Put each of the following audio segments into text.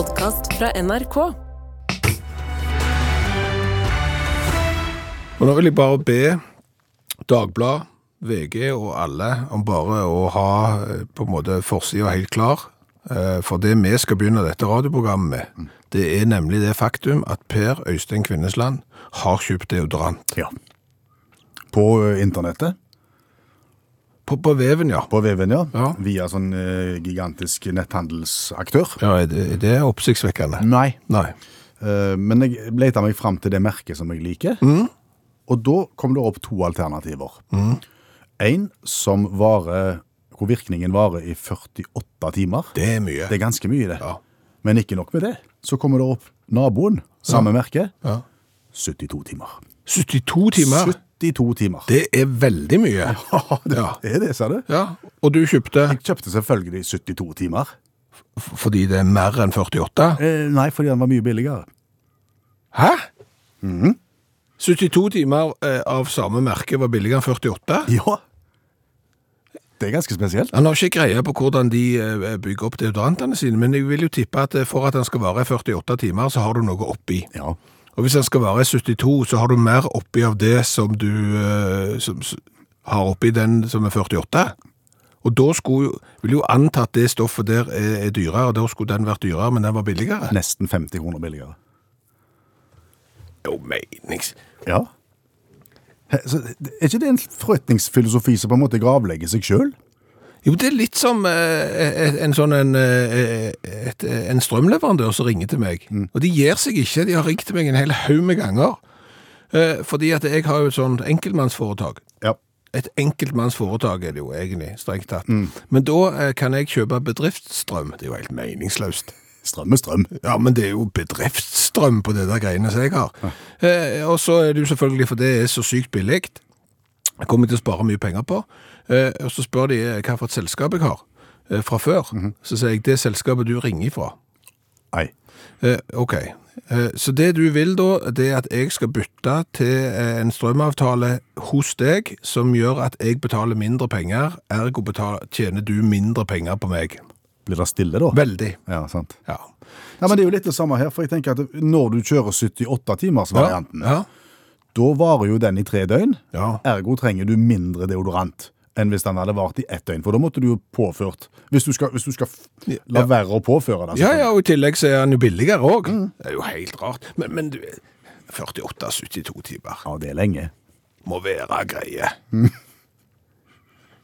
podkast fra NRK. Og nå vil jeg bare be Dagblad, VG og alle om bare å ha eh, på en måte forsida helt klar. Eh, For det vi skal begynne dette radioprogrammet med, det er nemlig det faktum at Per Øystein Kvinnesland har kjøpt deodorant. Ja. På eh, internettet, På, på veven, ja. på Veven, ja. Ja. Via sånn eh, gigantisk netthandelsaktør. ja det, er oppsiktsvekkende? Nei. Nei. Eh, men jeg leita meg fram til det merket som jeg liker. Og da kom det opp to alternativer. En som varer hvor virkningen varer i 48 timer. Det er mye. Det er ganske mye, det. Ja. Men ikke nok med det. Så kommer det opp naboen, samme merke, Ja. 72 timer. 72 timer. 72 timer. Det er veldig mye. Ja, det Ja. er det, sa du. Ja. Og du kjøpte Jeg kjøpte selvfølgelig 72 timer. f- fordi det er mer enn 48? Eh, nei, fordi den var mye billigere. Hæ? 72 timer eh, av samme merke var billigere enn 48? Ja. Det er ganske spesielt. Han har ikke greie på hvordan de eh, bygger opp deodorantene sine, men jeg vil jo tippe at eh, for at den skal vare i 48 timer, så har du noe oppi. Ja. Og hvis den skal vare i 72, så har du mer oppi av det som du eh, som, har oppi den som er 48. Og da skulle vil jo anta at det stoffet der er, er dyrere, da skulle den vært dyrere, men den var billigere. Nesten 50 kroner billigere. Jo, menings... Ja. Så, er ikke det en forretningsfilosofi som på en måte gravlegger seg sjøl? Jo, det er litt som eh, en sånn en, eh, et, en strømleverandør som ringer til meg. Og de gir seg ikke. De har ringt til meg en hel haug med ganger. Eh, fordi at jeg har jo et sånt enkeltmannsforetak. Ja. Et enkeltmannsforetak er det jo egentlig, strengt tatt. Men da eh, kan jeg kjøpe bedriftsstrøm. Det er jo helt meningsløst. Strøm er strøm. Ja, men det er jo bedriftsstrøm på det der greiene som jeg har. Eh, og så er det jo selvfølgelig, for det er så sykt billig, jeg kommer til å spare mye penger på. Eh, og så spør de eh, hva for et selskap jeg har eh, fra før. Så sier jeg, det selskapet du ringer fra. Nei. Eh, ok. Eh, så det du vil da, det er at jeg skal bytte til en strømavtale hos deg, som gjør at jeg betaler mindre penger, ergo betaler, tjener du mindre penger på meg. Blir det stille, da? Veldig. Ja, sant. Ja. Ja, men Det er jo litt det samme her. for jeg tenker at Når du kjører 78-timersvarianten, Ja. da varer jo den i tre døgn. Ja. Ergo trenger du mindre deodorant enn hvis den hadde vart i ett døgn. For da måtte du jo påført Hvis du skal, hvis du skal la være å påføre den. Ja, ja, og i tillegg så er den jo billigere òg. Det er jo helt rart. Men, men du, 48-72 timer ja, det er lenge. må være greie.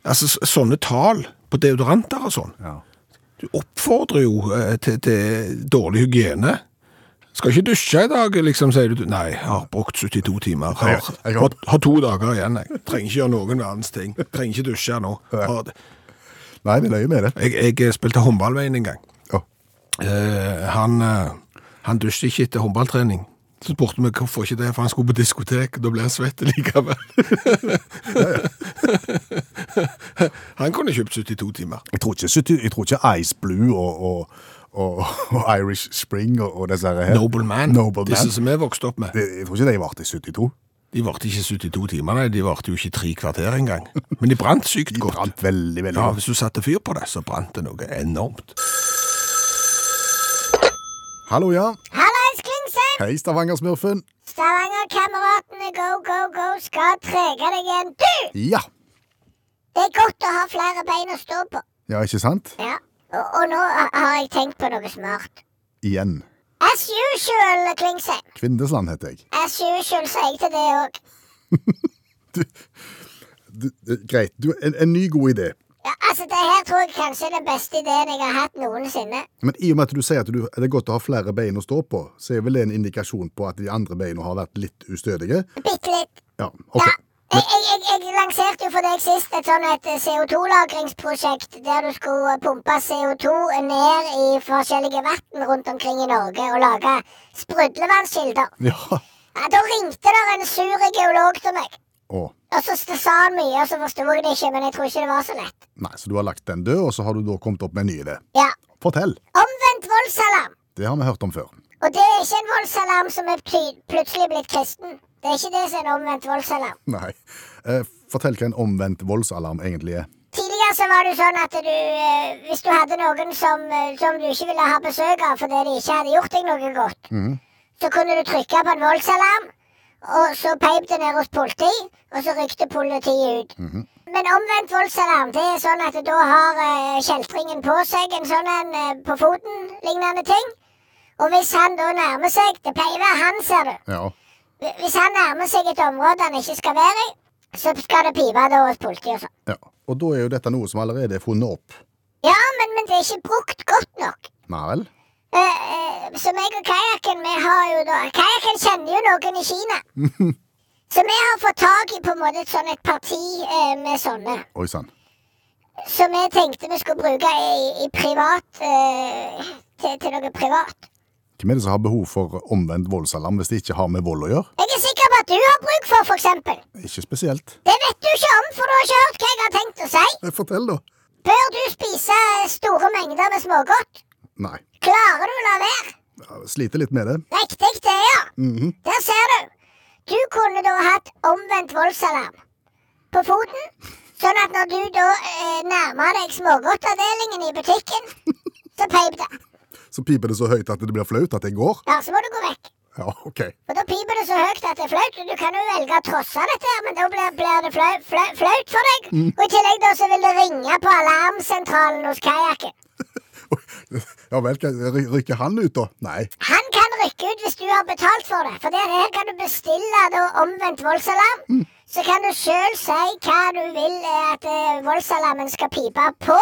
Altså, sånne tall på deodoranter og sånn, Ja. du oppfordrer jo eh, til, til dårlig hygiene. Skal ikke dusje i dag, liksom, sier du. Nei, jeg har brukt 72 timer. Har, har- har, to dager igjen, jeg. Trenger ikke gjøre noen verdens ting. Trenger ikke dusje nå. Har. Nei, vi løyer med det. Jeg, jeg spilte håndball med en gang. Ja. Eh, han, eh, han dusjet ikke etter håndballtrening. Så spurte vi hvorfor ikke det, for han skulle på diskotek, da ble han svett likevel. han kunne kjøpt 72 timer. Jeg tror ikke, 70 jeg tror ikke Ice Blue og, og, og, og Irish Spring og, og disse her. Noble Man, Noble disse Man. som vi vokste opp med. Det, jeg tror ikke de varte i 72. De varte ikke 72 timer, nei, de varte jo ikke tre kvarter engang. Men de brant sykt De godt. brant veldig, veldig Ja, godt. hvis du satte fyr på det, så brant det noe enormt. Hallo, ja. Hallais, Klingsheim! Hei, Stavanger-smurfen. Stavanger-kameratene go, go, go skal trege deg igjen. Du! Ja. Det er godt å ha flere bein å stå på. Ja, ikke sant? Ja. Og, og nå har jeg tenkt på noe smart. Igjen. As usual, Klingsheim. Kvindesland heter jeg. As usual, sier jeg til det òg. Greit. Du, en, en ny god idé. Ja, altså, det her tror jeg kanskje er den beste ideen jeg har hatt noensinne. Men i og med at du sier at du, det er godt å ha flere bein å stå på, så er vel det en indikasjon på at de andre beina har vært litt ustødige? Bitte litt. Ja, ok. Ja. Jeg, jeg, jeg, lanserte jo for deg sist et sånn et CO2-lagringsprosjekt der du skulle pumpe CO2 ned i forskjellige vann rundt omkring i Norge og lage sprudlevannskilder. Ja. Ja, da ringte der en sur geolog til meg. Å, Og så sa han mye, og så forsto jeg det ikke, men jeg tror ikke det var så lett. nei, så du har lagt den død, og så har du da kommet opp med en ny idé. Ja. Fortell. Omvendt voldsalarm. Det har vi hørt om før. Og det er ikke en voldsalarm som er plutselig blitt kristen. Det er ikke det som er en omvendt voldsalarm. Nei. Eh, fortell hva en omvendt voldsalarm egentlig er. Tidligere så var det jo sånn at du eh, Hvis du hadde noen som, eh, som du ikke ville ha besøk av fordi de ikke hadde gjort deg noe godt, så kunne du trykke på en voldsalarm, og så peip det ned hos politi, og så rykte politiet ut. Men omvendt voldsalarm, det er sånn at da har eh, kjeltringen på seg en sånn en eh, på foten, lignende ting. Og hvis han da nærmer seg Det pleier å være han, ser du. Ja. Hvis han nærmer seg et område han ikke skal være i, så skal det pipe da hos politiet og sånn. ja. Og da er jo dette noe som allerede er funnet opp. Ja, men, men det er ikke brukt godt nok. Nei vel? Uh, så meg og kajakken, vi har jo da Kajakken kjenner jo noen i Kina. så vi har fått tak i på en måte et sånn et parti uh, med sånne. Oi sann. Som vi tenkte vi skulle bruke i, i privat uh, til, til noe privat. Hvem er det som har behov for omvendt voldsalarm hvis det ikke har med vold å gjøre? Jeg er sikker på at du har bruk for, for eksempel. Ikke spesielt. Det vet du ikke om, for du har ikke hørt hva jeg har tenkt å si. Fortell, da. Bør du spise store mengder med smågodt? Nei. Klarer du å la være? Ja, Sliter litt med det. Riktig det, ja. Mhm. Der ser du. Du kunne da hatt omvendt voldsalarm på foten. Sånn at når du da eh, nærmer deg smågodtavdelingen i butikken, så peip det. Så piper det så høyt at det blir flaut at jeg går. Ja, så må du gå vekk. Ja, OK. For da piper det så høyt at det er flaut. Du kan jo velge å trosse dette, her, men da blir, blir det flau, flau, flaut for deg. Og i tillegg da så vil det ringe på alarmsentralen hos kajakken. Ja vel, rykker han ut, da? Nei. Han kan rykke ut hvis du har betalt for det. For der her kan du bestille da omvendt voldsalarm. Så kan du sjøl si hva du vil at eh, voldsalarmen skal pipe på.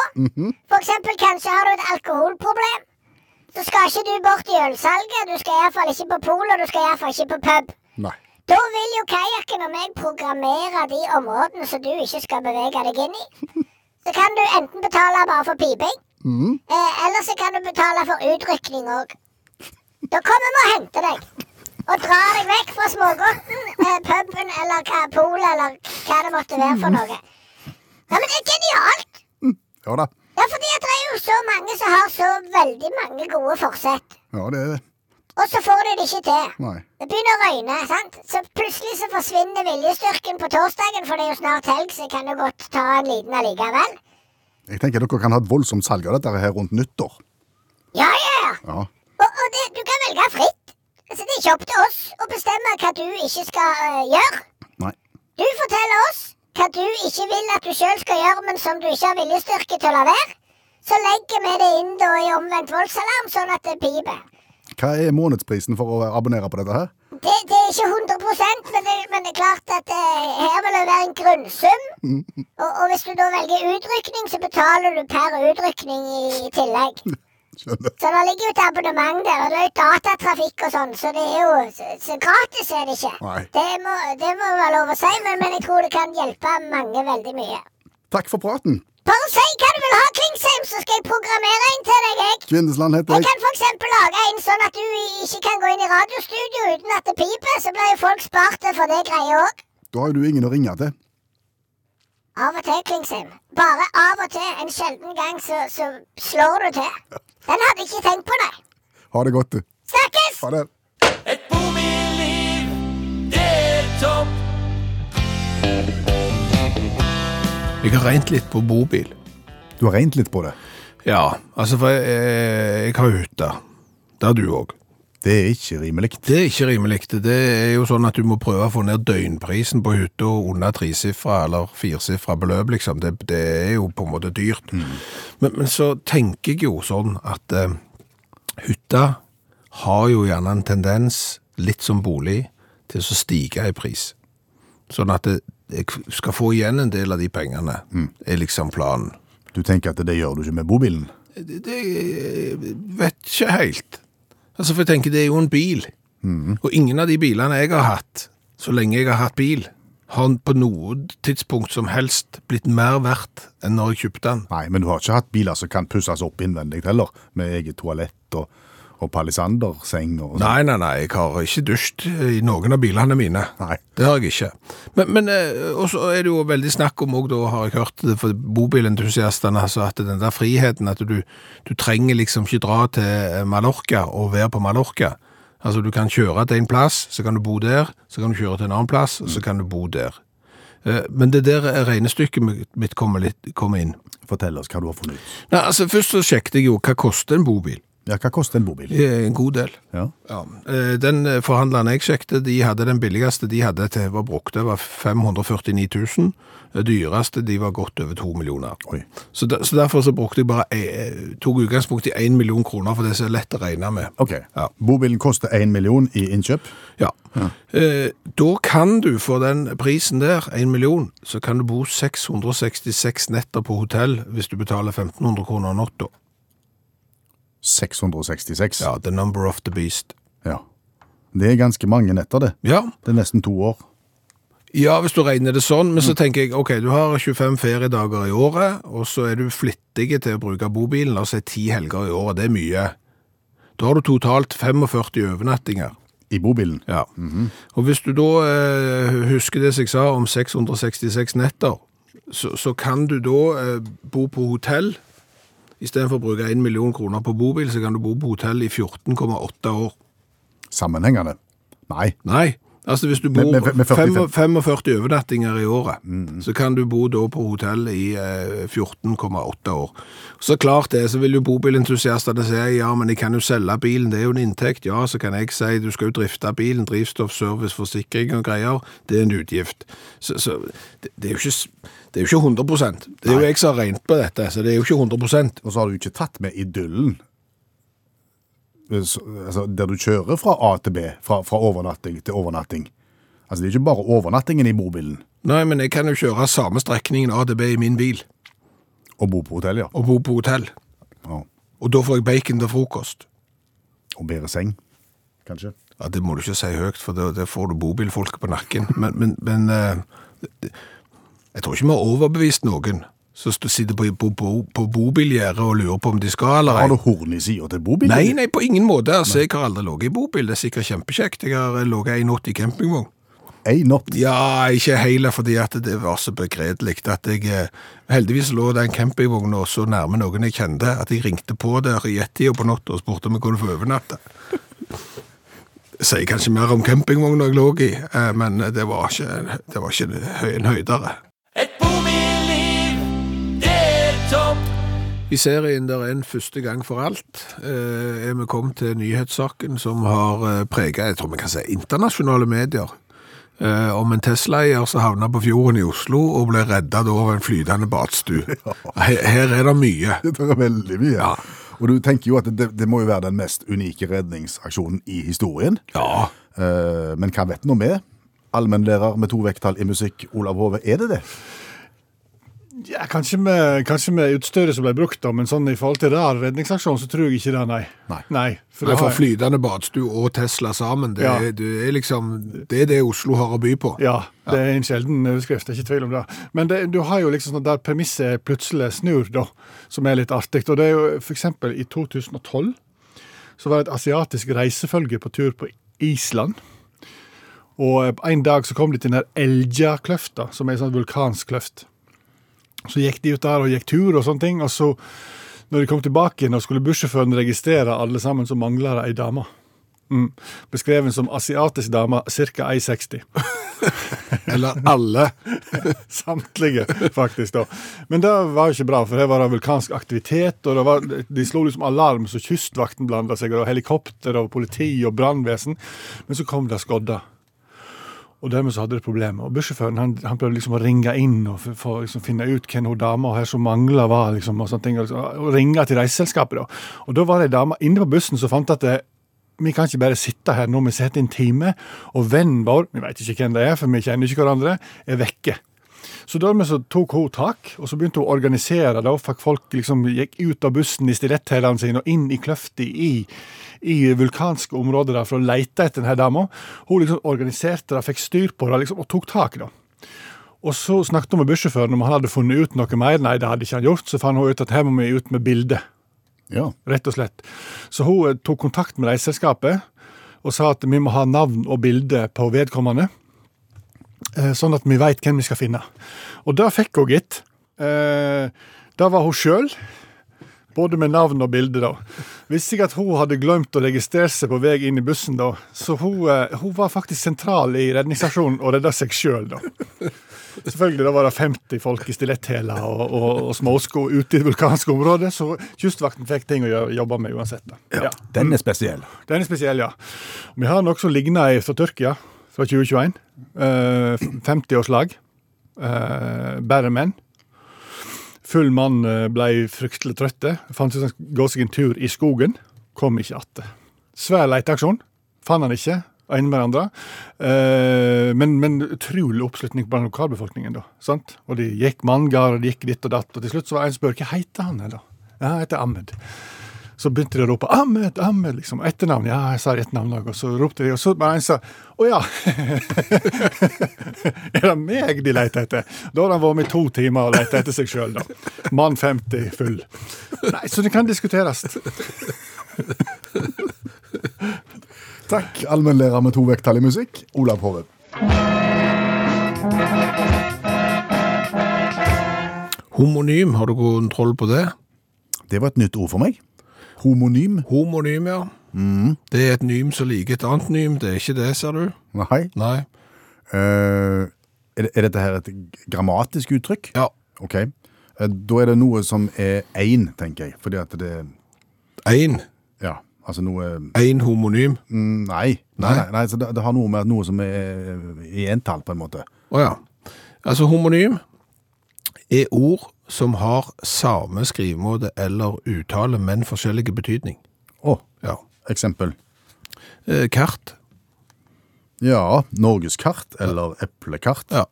For eksempel kanskje har du et alkoholproblem. Så skal ikke du bort i ølsalget. Du skal iallfall ikke på polet, du skal iallfall ikke på pub. Nei. Da vil jo kajakken og meg programmere de områdene som du ikke skal bevege deg inn i. Så kan du enten betale bare for piping, eh, eller så kan du betale for utrykning òg. Da kommer vi og henter deg. Og drar deg vekk fra smågodten, eh, puben eller hva, polet eller hva det måtte være for noe. Ja, men det er genialt! Ja da. Ja, fordi det er jo så mange som har så veldig mange gode forsett. Ja, det er det. Og så får de det ikke til. Nei. Det begynner å røyne, sant? så plutselig så forsvinner viljestyrken på torsdagen, for det er jo snart helg, så jeg kan jo godt ta en liten allikevel. Jeg tenker dere kan ha et voldsomt salg av dette her rundt nyttår. Ja, ja, ja. Og, og det, du kan velge fritt. Altså, det er ikke opp til oss å bestemme hva du ikke skal uh, gjøre. Nei. Du forteller oss hva du ikke vil at du sjøl skal gjøre, men som du ikke har viljestyrke til å la være. Så legger vi det inn da i omvendt voldsalarm, sånn at det piper. Hva er månedsprisen for å abonnere på dette her? Det, det er ikke 100 men det, men det er klart at eh, her vil det være en grunnsum. Og, og hvis du da velger utrykning, så betaler du per utrykning i, tillegg. Skjønner. Så det ligger jo et abonnement der, og det er jo datatrafikk og sånn, så det er jo så, så gratis er det ikke. Det må, det må være lov å si, men, men jeg tror det kan hjelpe mange veldig mye. Takk for praten. Bare si hva du vil ha, Klingsheim, så skal jeg programmere en til deg, jeg. Kvindesland heter Jeg jeg. kan eksempel lage en sånn at du ikke kan gå inn i radiostudio uten at det piper, så blir jo folk spart for det greia òg. Da har jo du ingen å ringe til. Av og til, Klingsheim. Bare av og til. En sjelden gang så, så slår du til. Den hadde jeg ikke tenkt på deg. Ha det godt, du. Snakkes! Ha det. Et bomiljøliv, det er topp. Jeg har regnet litt på bobil. Du har regnet litt på det. Ja, altså for jeg, jeg har hytte. Det har du òg. Det er ikke rimelig. Det er ikke rimelig. Det er jo sånn at du må prøve å få ned døgnprisen på hytta under tresifra eller firesifra beløp, liksom. Det, det er jo på en måte dyrt. Men, men så tenker jeg jo sånn at eh, hytta har jo gjerne en tendens, litt som bolig, til å stige i pris. Sånn at det, jeg skal få igjen en del av de pengene, er liksom planen. Du tenker at det gjør du ikke med bobilen? Det, det vet ikke helt. Altså, for jeg tenker, det er jo en bil. Og ingen av de bilene jeg har hatt, så lenge jeg har hatt bil, har på noe tidspunkt som helst blitt mer verdt enn når jeg kjøpte den. Nei, men du har ikke hatt biler som kan pusses opp innvendig heller, med eget toalett og, og palisanderseng og sånn. Nei, nei, nei, jeg har ikke dusjt i noen av bilene mine. Nei. Det har jeg ikke. Men, men eh, og så er det jo veldig snakk om, og da har jeg hørt det for bobilentusiastene, altså at den der friheten, at du, du trenger liksom ikke dra til eh, Mallorca og være på Mallorca. Altså du kan kjøre til en plass, så kan du bo der, så kan du kjøre til en annen plass, og så kan du bo der. Eh, Men det der regnestykket mitt kommer, litt, kommer inn. Fortell oss hva du har funnet ut. Nei, altså Først så sjekket jeg jo hva koster en bobil. Ja, Hva koster en bobil? Er en god del. Ja. Ja. Eh, Den eh, forhandleren jeg sjekket, de hadde den billigste de hadde til var brukt. Det var 549 000. Det dyreste de var godt over to millioner. Oi. Så, der, så derfor så brukte jeg bare eh, tok utgangspunkt i én million kroner, for det er lett å regne med. Ok. Ja. Bobilen koster én million i innkjøp. Ja. Eh, da kan du for den prisen der, én million, så kan du bo 666 netter på hotell hvis du betaler 1500 kroner natta. 666. Ja, the number of the beast. Ja. Det er ganske mange netter, det. Ja, Det er nesten to år. Ja, hvis du regner det sånn, men så tenker jeg, ok, du har 25 feriedager i året, og så er du flittig til å bruke bobilen, la oss si 10 helger i året, det er mye. Da har du totalt 45 overnattinger. I bobilen. Ja. Og hvis du da eh, husker det jeg sa om 666 netter, så, så kan du da eh, bo på hotell, i stedet for å bruke 1 million kroner på bobil, så kan du bo på hotell i 14,8 år. Sammenhengende. Nei. Nei, altså hvis du bor Med- med- med 45. 45 45 overnattinger i året, så kan du bo da på hotell i eh, 14,8 år. Så klart det, så vil jo bobilentusiastene si, ja, men jeg kan jo selge bilen, det er jo en inntekt. Ja, så kan jeg si, du skal jo drifte bilen, drivstoff, service, forsikring og greier, det er en utgift. Så, så det, det, er jo ikke, det er jo ikke 100 Det er jo jeg som har regnet på dette, så det er jo ikke 100% Og så har du ikke tatt med idyllen. Så- Altså, der du kjører fra A til B, fra, fra overnatting til overnatting. Altså, det er ikke bare overnattingen i bobilen Nei, men jeg kan jo kjøre samme strekningen B i min bil, og bo på hotell, ja. og bo på hotell. ja. Og da får jeg bacon til frokost. Og bedre seng, kanskje. Ja, Det må du ikke si høyt, for da får du bobilfolk på nakken. Men, men, men uh, jeg tror ikke vi har overbevist noen som sitter på, på, på, på bobilgjerdet og lurer på om de skal eller Har du ei. horn i sida til bobil? Nei, nei, på ingen måte. Altså, Jeg har aldri ligget i bobil. Det er sikkert kjempekjekt. Jeg har eh, ligget en natt i campingvogn. Ei natt. Ja, ikke hele, fordi at det var så begredelig at jeg eh, Heldigvis lå den campingvogna så nærme noen jeg kjente, at jeg ringte på der i ett-tida på natta og spurte om jeg kunne få overnatte. Sier kanskje mer om campingvogna jeg lå i, eh, men det var ikke, det var ikke en høydere. Et bobilliv, det er topp. I serien der er en første gang for alt, eh, er vi kommet til nyhetssaken som har prega preget, jeg tror vi kan si, internasjonale medier. Eh, om en Tesla-eier som havna på fjorden i Oslo og ble redda over en flytende badstue. Her, her er det mye. Det er veldig mye. Ja. Og du tenker jo at det, det må jo være den mest unike redningsaksjonen i historien. Ja. Eh, men hva vet nå vi? Allmennlærer med to vekttall i musikk, Olav Hove. Er det det? Ja, kanskje med, kanskje med utstyret som ble brukt, da, men sånn i forhold til rar redningsaksjon, så tror jeg ikke det, nei. Nei. for Nei, det for flytende badstue og Tesla sammen, det, Ja. er- det er liksom Det er det Oslo har å by på. Ja, det er en sjelden overskrift, det er ikke tvil om det. Men det, du har jo liksom sånn der premisset plutselig snur, da, som er litt artig. Og det er jo eksempel i 2012 så var det et asiatisk reisefølge på tur på Island. Og eh, en dag så kom de til den her Elja-kløfta, som er en sånn vulkansk kløft. Så gikk de ut der og gikk tur og sånne ting, og så når de kom tilbake igjen og skulle bussjåføren registrere alle sammen, så mangla det ei dame. Mm. Beskreven som asiatisk dame, ca. 1,60. Eller alle. Samtlige, faktisk. da. Men det var jo ikke bra, for det var det vulkansk aktivitet. og det var, De slo liksom alarm, så Kystvakten blanda seg, og helikopter og politi og brannvesen. Men så kom det skodda. Og dermed så hadde det problemer. Og Bussjåføren han, han prøvde liksom å ringe inn og for, for, liksom, finne ut hvem hun dama her som mangla var. liksom, Og sånne ting, og, liksom, og ringe til reiseselskapet. da. Og da var det ei dame inne på bussen som fant at det, vi kan ikke bare sitte her nå, vi setter inn time, og vennen vår, vi vet ikke hvem det er, for vi kjenner ikke hverandre, er vekke. Så dermed så tok hun tak, og så begynte hun å organisere det, og fikk folk liksom gikk ut av bussen i stiletthælene sine og inn i kløfta i, i vulkanske områder der for å lete etter denne dama. Hun liksom organiserte det, fikk styr på det liksom, og tok tak da. Og så snakket hun med bussjåføren om han hadde funnet ut noe mer. Nei, det hadde ikke han gjort. Så fant hun ut at her må vi ut med bilde Ja. rett og slett. Så hun eh, tok kontakt med reiseselskapet og sa at vi må ha navn og bilde på vedkommende, sånn at vi veit hvem vi skal finne. Og det fikk hun, gitt. Eh, Det var hun sjøl. Både med navn og bilde, da. Visste ikke at hun hadde glemt å registrere seg på vei inn i bussen, da. Så hun, eh, hun var faktisk sentral i redningsaksjonen og redda seg sjøl, da. Selvfølgelig da var det 50 folk i stiletthæler og, og, og småsko ute i det vulkanske området, så Kystvakten fikk ting å jobbe med uansett. da. Ja. Den er spesiell. Den er spesiell, ja. Vi har noe som ligner fra Tyrkia fra 2021. Eh, 50-årslag. Eh, bare menn. Full mann eh, ble fryktelig trøtte. Fant ut han skulle gå seg en tur i skogen. Kom ikke att. Svær leteaksjon. Fant han ikke. En med andre. Eh, men, men utrolig oppslutning blant lokalbefolkningen. da, sant? Og de gikk manngard, og de gikk ditt og datt. Og til slutt så var en spør hva heter han. da? Ja, han heter Ahmed. Så begynte de å rope 'Ahmed, Ahmed', liksom. Etternavn. Ja, jeg sa etternavn òg. Og så ropte de, og så bare en sa 'Å ja'. er det meg de leter etter? Da har han vært med i to timer og lett etter seg sjøl, da. Mann 50, full. Nei, så det kan diskuteres. Takk, allmennlærer med to vekttall i musikk, Olav Hove. Homonym, har du kontroll på det? Det var et nytt ord for meg. Homonym. Homonym, ja. Det er et nym som liker et annet nym. Det er ikke det, ser du. Nei. Nei. Eh, er, er dette her et grammatisk uttrykk? Ja. Ok. Eh, da er det noe som er én, tenker jeg. Fordi at det Én. Ja, altså noe Én homonym. mm, Nei. Nei, Nei. nei, nei så det, det har noe med at noe som er i entall, på en måte. Å ja. Altså, homonym er ord som har samme skrivemåte eller uttale, men forskjellige betydning. Å, Ja. eksempel. Eh, kart. Ja, norgeskart eller eplekart. Ja.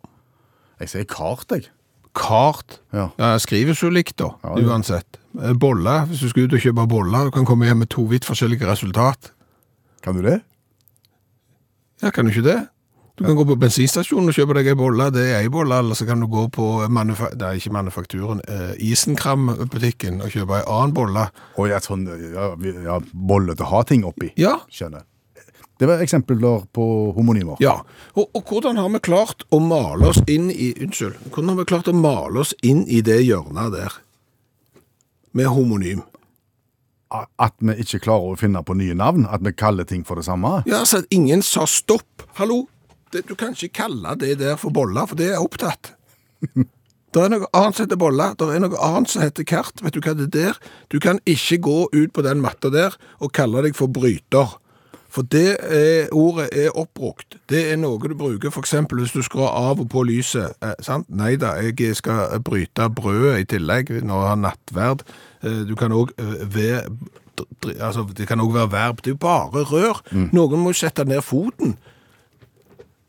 Jeg sier kart, jeg. Kart. Ja. Ja, skrives jo likt, da, Ja, ja. uansett. Bolle, Hvis du skal ut og kjøpe boller, du kan komme hjem med to vidt forskjellige resultat. Kan du det? Ja, kan du ikke det? Du kan gå på bensinstasjonen og kjøpe deg ei bolle, det er ei bolle, eller så kan du gå på manufa er ikke manufakturen, eh, Isenkram-butikken og kjøpe ei annen bolle. Å ja, sånn ja, ja, bolle til å ha ting oppi. Ja, Skjønner. Det var eksempler på homonymer. ja. Og, og hvordan har vi klart å male oss inn i, unnskyld, hvordan har vi klart å male oss inn i det hjørnet der? Med homonym. At vi ikke klarer å finne på nye navn. At vi kaller ting for det samme. Ja, så at ingen sa stopp. Hallo, det, du kan ikke kalle det der for boller, for det er opptatt. Det er noe annet som heter boller, det er noe annet som heter kart. Vet du hva det er der? Du kan ikke gå ut på den matta der og kalle deg for bryter. For det er, ordet er oppbrukt. Det er noe du bruker eksempel hvis du skrur av og på lyset. Eh, sant? Nei da, jeg skal bryte brødet i tillegg når jeg har nattverd. Eh, du kan også eh, være, altså, det kan også være verb. Det er jo bare rør. Noen må sette ned foten.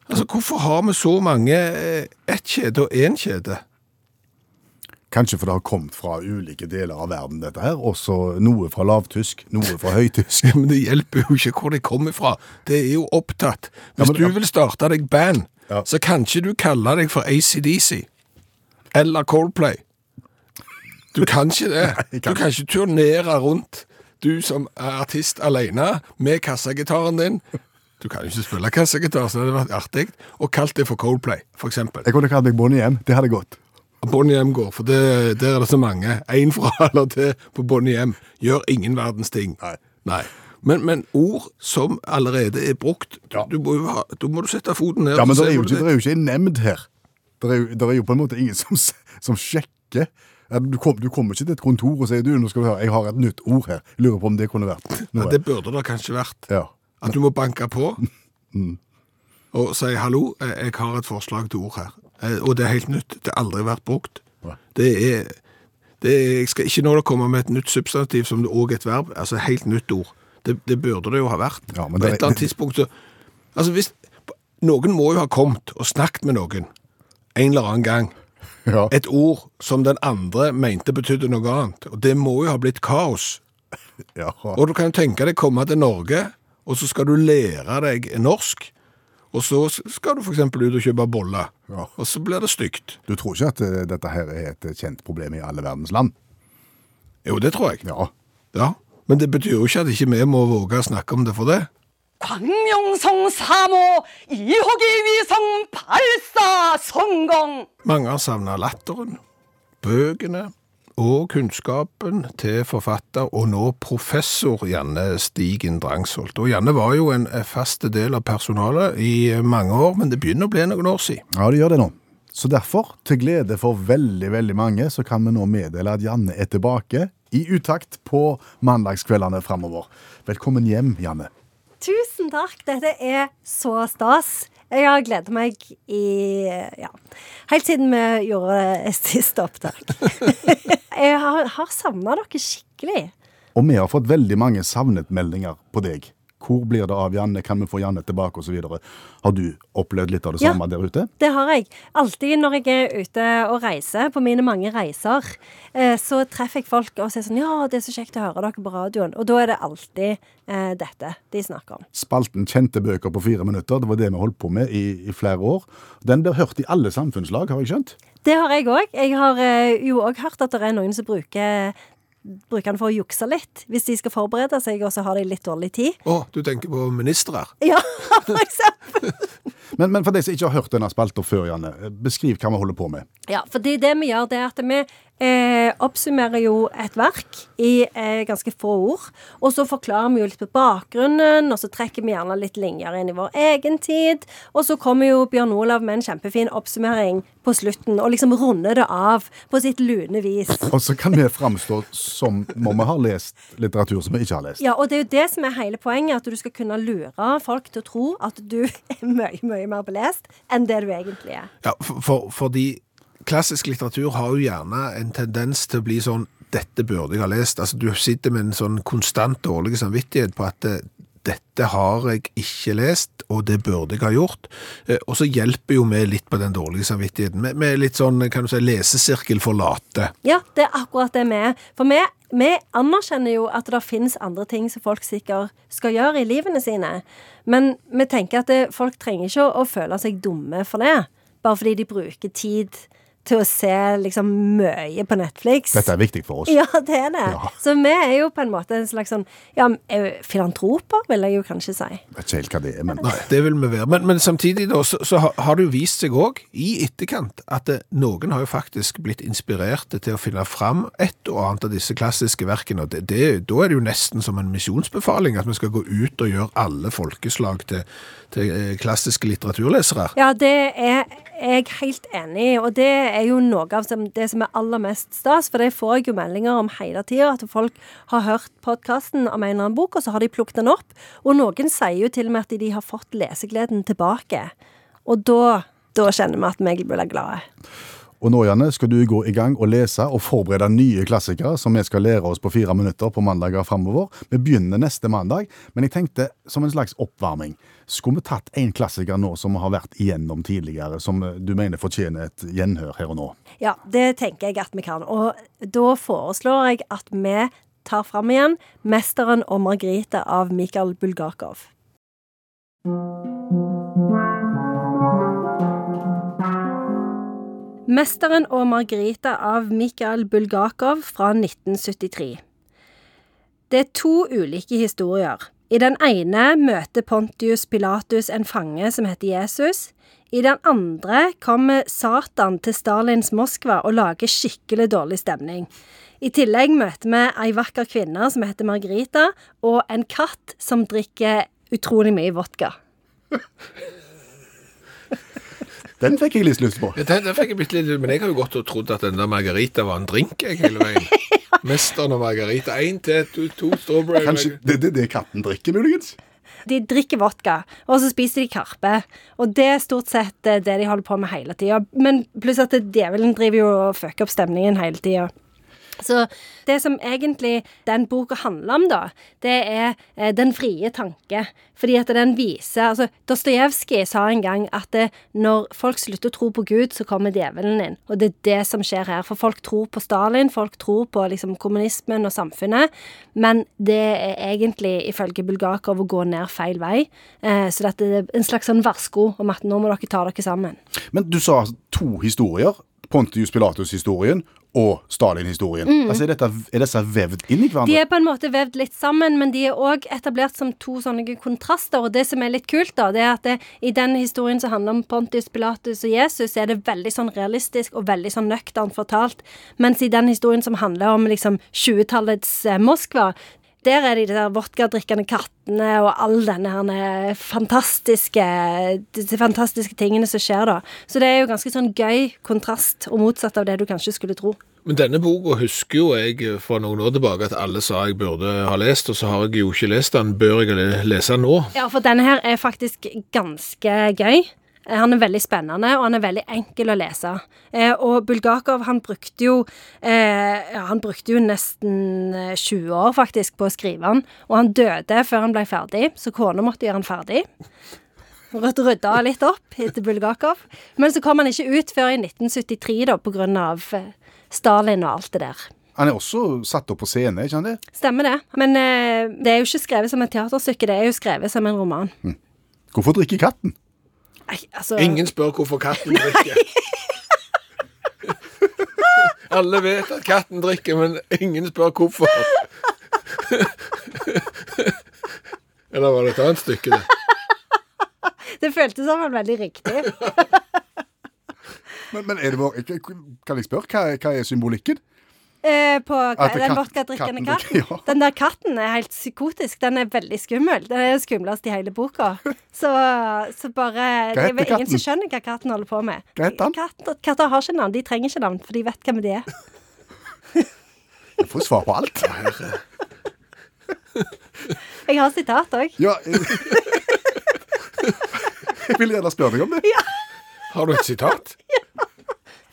Altså, hvorfor har vi så mange eh, ett kjede og én kjede? Kanskje for det har kommet fra ulike deler av verden, dette her. Også noe fra lavtysk, noe fra høytysk. Ja, men det hjelper jo ikke hvor det kommer fra. Det er jo opptatt. Hvis men- du vil starte deg band, Ja. så kan ikke du kalle deg for ACDC eller Coldplay. Du kan ikke det. Du kan ikke turnere rundt, du som er artist alene, med kassagitaren din. Du kan jo ikke spille kassegitar, så det hadde vært artig. Og kalt det for Coldplay, eksempel. Jeg kunne kalt deg Bonnie M. Det hadde gått. Bonnie M går, for det, der er det så mange. En fra eller til på Bonnie M gjør ingen verdens ting. Nei. Men, men ord som allerede er brukt, Ja. du må jo ha, da må du sette foten ned. Ja, men det er jo ikke, det er jo ikke en nemnd her. Det er, jo, det er jo på en måte ingen som, som sjekker. Du, kom, du kommer ikke til et kontor og sier du, nå skal du høre, jeg har et nytt ord her. Lurer på om det kunne vært Ja, det burde det kanskje vært. Ja. At du må banke på Mm. og si 'hallo, jeg jeg har et forslag til ord her'. Eh, Og det er helt nytt. Det har aldri vært brukt. Det er, det er Jeg skal ikke nå komme med et nytt substantiv som det òg er et verb. Altså helt nytt ord. Det, det burde det jo ha vært. Ja, På det et eller annet tidspunkt så Altså hvis Noen må jo ha kommet og snakket med noen en eller annen gang. ja. Et ord som den andre mente betydde noe annet. Og det må jo ha blitt kaos. ja. Og du kan jo tenke deg komme til Norge, og så skal du lære deg norsk. Og så skal du f.eks. ut og kjøpe boller, ja. og så blir det stygt. Du tror ikke at eh, dette her er et eh, kjent problem i alle verdens land? Jo, det tror jeg. Ja. ja. Men det betyr jo ikke at ikke vi må våge å snakke om det for det. Mange har savna latteren, bøkene, og kunnskapen til forfatter og nå professor Janne Stigen Drangsholt. Og Janne var jo en fast del av personalet i mange år, men det begynner å bli noen år siden. Ja, det gjør det nå. Så derfor, til glede for veldig, veldig mange, så kan vi nå meddele at Janne er tilbake i utakt på mandagskveldene framover. Velkommen hjem, Janne. Tusen takk. Dette er så stas. Jeg har gledet meg i ja, helt siden vi gjorde siste opptak. Jeg har, har savna dere skikkelig. Og vi har fått veldig mange savnet-meldinger på deg. Hvor blir det av Janne? Kan vi få Janne tilbake? Og så videre. Har du opplevd litt av det Ja. samme der ute? Det har jeg. Alltid når jeg er ute og reiser, på mine mange reiser, eh, så treffer jeg folk og sier sånn Ja, det er så kjekt å høre dere på radioen. Og da er det alltid eh, dette de snakker om. Spalten Kjente bøker på fire minutter, det var det vi holdt på med i, i flere år. Den blir hørt i alle samfunnslag, har jeg skjønt? Det har jeg òg. Jeg har eh, jo òg hørt at det er noen som bruker Bruker den for å jukse litt, hvis de skal forberede seg, og så har de litt dårlig tid. Å, du tenker på ministre? Ja, for eksempel. Men, men for de som ikke har hørt denne spalta før, Janne, beskriv hva vi holder på med. Ja, for det, det vi gjør, det er at vi eh, oppsummerer jo et verk i eh, ganske få ord. Og så forklarer vi jo litt på bakgrunnen, og så trekker vi gjerne litt linjer inn i vår egen tid. Og så kommer jo Bjørn Olav med en kjempefin oppsummering på slutten, og liksom runder det av på sitt lune vis. Og så kan vi framstå som om vi har lest litteratur som vi ikke har lest. Ja, og det er jo det som er hele poenget, at du skal kunne lure folk til å tro at du er mye, mye mer belest enn det du egentlig er. Ja, for, for, fordi klassisk litteratur har jo gjerne en tendens til å bli sånn dette burde jeg ha lest. Altså, du sitter med en sånn konstant dårlig samvittighet på at eh, dette har jeg ikke lest, og det burde jeg ha gjort. Eh, Og så hjelper jo vi litt på den dårlige samvittigheten. Med, med litt sånn, kan du si, lesesirkel for late. Ja, det er akkurat det vi er. For vi, vi anerkjenner jo at det finnes andre ting som folk sikkert skal gjøre i livene sine. Men vi tenker at det, folk trenger ikke å, å føle seg dumme for det. Bare fordi de bruker tid til å se liksom mye på Netflix. Dette er viktig for oss. Ja, det er det. Ja. Så vi er jo på en måte en slags sånn Ja, eh, filantroper, vil jeg jo kanskje si. Jeg vet ikke helt hva det er, men Nei, det vil vi være. Men, men samtidig da, så, så har- det jo vist seg òg, i etterkant, at det, noen har jo faktisk blitt inspirerte til å finne fram et og annet av disse klassiske verkene. og det, det, Da er det jo nesten som en misjonsbefaling at vi skal gå ut og gjøre alle folkeslag til, til eh, klassiske litteraturlesere. Ja, det er jeg er helt enig og det er jo noe av det som er aller mest stas, for det får jeg jo meldinger om hele tida, at folk har hørt podkasten om en eller annen bok, og så har de plukket den opp, og noen sier jo til og med at de har fått lesegleden tilbake. Og da, da kjenner vi at vi blir glade. Og nå, Janne, skal du gå i gang og lese og forberede nye klassikere som vi skal lære oss på fire minutter på mandager framover. Vi begynner neste mandag, men jeg tenkte som en slags oppvarming. Skulle vi tatt en klassiker nå som vi har vært igjennom tidligere, som eh, du mener fortjener et gjenhør her og nå? Ja, det tenker jeg at vi kan. Og da foreslår jeg at vi tar fram igjen 'Mesteren og Margrethe' av Mikael Bulgakov. Mesteren og Margarita' av Mikael Bulgakov fra 1973. Det er to ulike historier. I den ene møter Pontius Pilatus en fange som heter Jesus. I den andre kommer Satan til Stalins Moskva og lager skikkelig dårlig stemning. I tillegg møter vi ei vakker kvinne som heter Margarita, og en katt som drikker utrolig mye vodka. Den fikk jeg litt lyst på. Ja, den, den fikk jeg bitte litt, men jeg har jo gått og trodd at den der margarita var en drink jeg, hele veien. Mesteren og margarita. Én til, to, to strawberry Kanskje det er det, det katten drikker, muligens? De drikker vodka, og så spiser de karpe. Og det er stort sett eh, det de holder på med hele tida. Men pluss at djevelen driver jo og fucker opp stemningen hele tida. Så det som egentlig den boka handler om, da, det er eh, den frie tanke. Fordi at den viser altså Dostojevskij sa en gang at det, når folk slutter å tro på Gud, så kommer djevelen inn. Og det er det som skjer her. For folk tror på Stalin, folk tror på liksom kommunismen og samfunnet. Men det er egentlig, ifølge Bulgakov, å gå ned feil vei. Eh, så dette er en slags sånn varsko om at nå må dere ta dere sammen. Men du sa to historier. Pontius Pilatus-historien og Stalin-historien. Altså, er, dette, er disse vevd inn i hverandre? De er på en måte vevd litt sammen, men de er òg etablert som to sånne kontraster. Og det som er litt kult, da, det er at det, i den historien som handler om Pontius Pilatus og Jesus, er det veldig sånn realistisk og veldig sånn nøkternt fortalt. Mens i den historien som handler om liksom 20-tallets eh, Moskva, der er de der vodkadrikkende kattene og all denne fantastiske Disse fantastiske tingene som skjer da. Så det er jo ganske sånn gøy kontrast, og motsatt av det du kanskje skulle tro. Men denne boka husker jo jeg fra noen år tilbake at alle sa jeg burde ha lest, og så har jeg jo ikke lest den. Bør jeg lese den nå? Ja, for denne her er faktisk ganske gøy. Eh, Han er veldig spennende, og han er veldig enkel å lese. Eh, og Bulgakov, han brukte jo eh, Han brukte jo nesten eh, 20 år, faktisk, på å skrive han. Og han døde før han ble ferdig, så kona måtte gjøre han ferdig. Rødt rydda litt opp etter Bulgakov. Men så kom han ikke ut før i 1973, da, eh, Stalin og alt det der. Han er også satt opp på scene, ikke han det? Stemmer det. Men eh, det er jo ikke skrevet som et teaterstykke, det er jo skrevet som en roman. Hvorfor drikker katten? Nei, altså Ingen spør hvorfor katten drikker. Alle vet at katten drikker, men ingen spør hvorfor. Eller var det et annet stykke, det? Det føltes som en veldig riktig. Men, men er det vår, kan jeg spørre, hva, hva er symbolikken? Eh, på At den vodkadrikkende katten katten. ja. Den der katten er helt psykotisk. Den er veldig skummel. Den er skumlest i hele boka. Så, så bare Det er ingen som skjønner hva katten holder på med. Hva heter han? Katter, katter har ikke navn. De trenger ikke navn, for de vet hvem de er. Jeg får svar på alt. Jeg har sitat òg. Ja, jeg, vil gjerne spørre deg om det. Har du et sitat?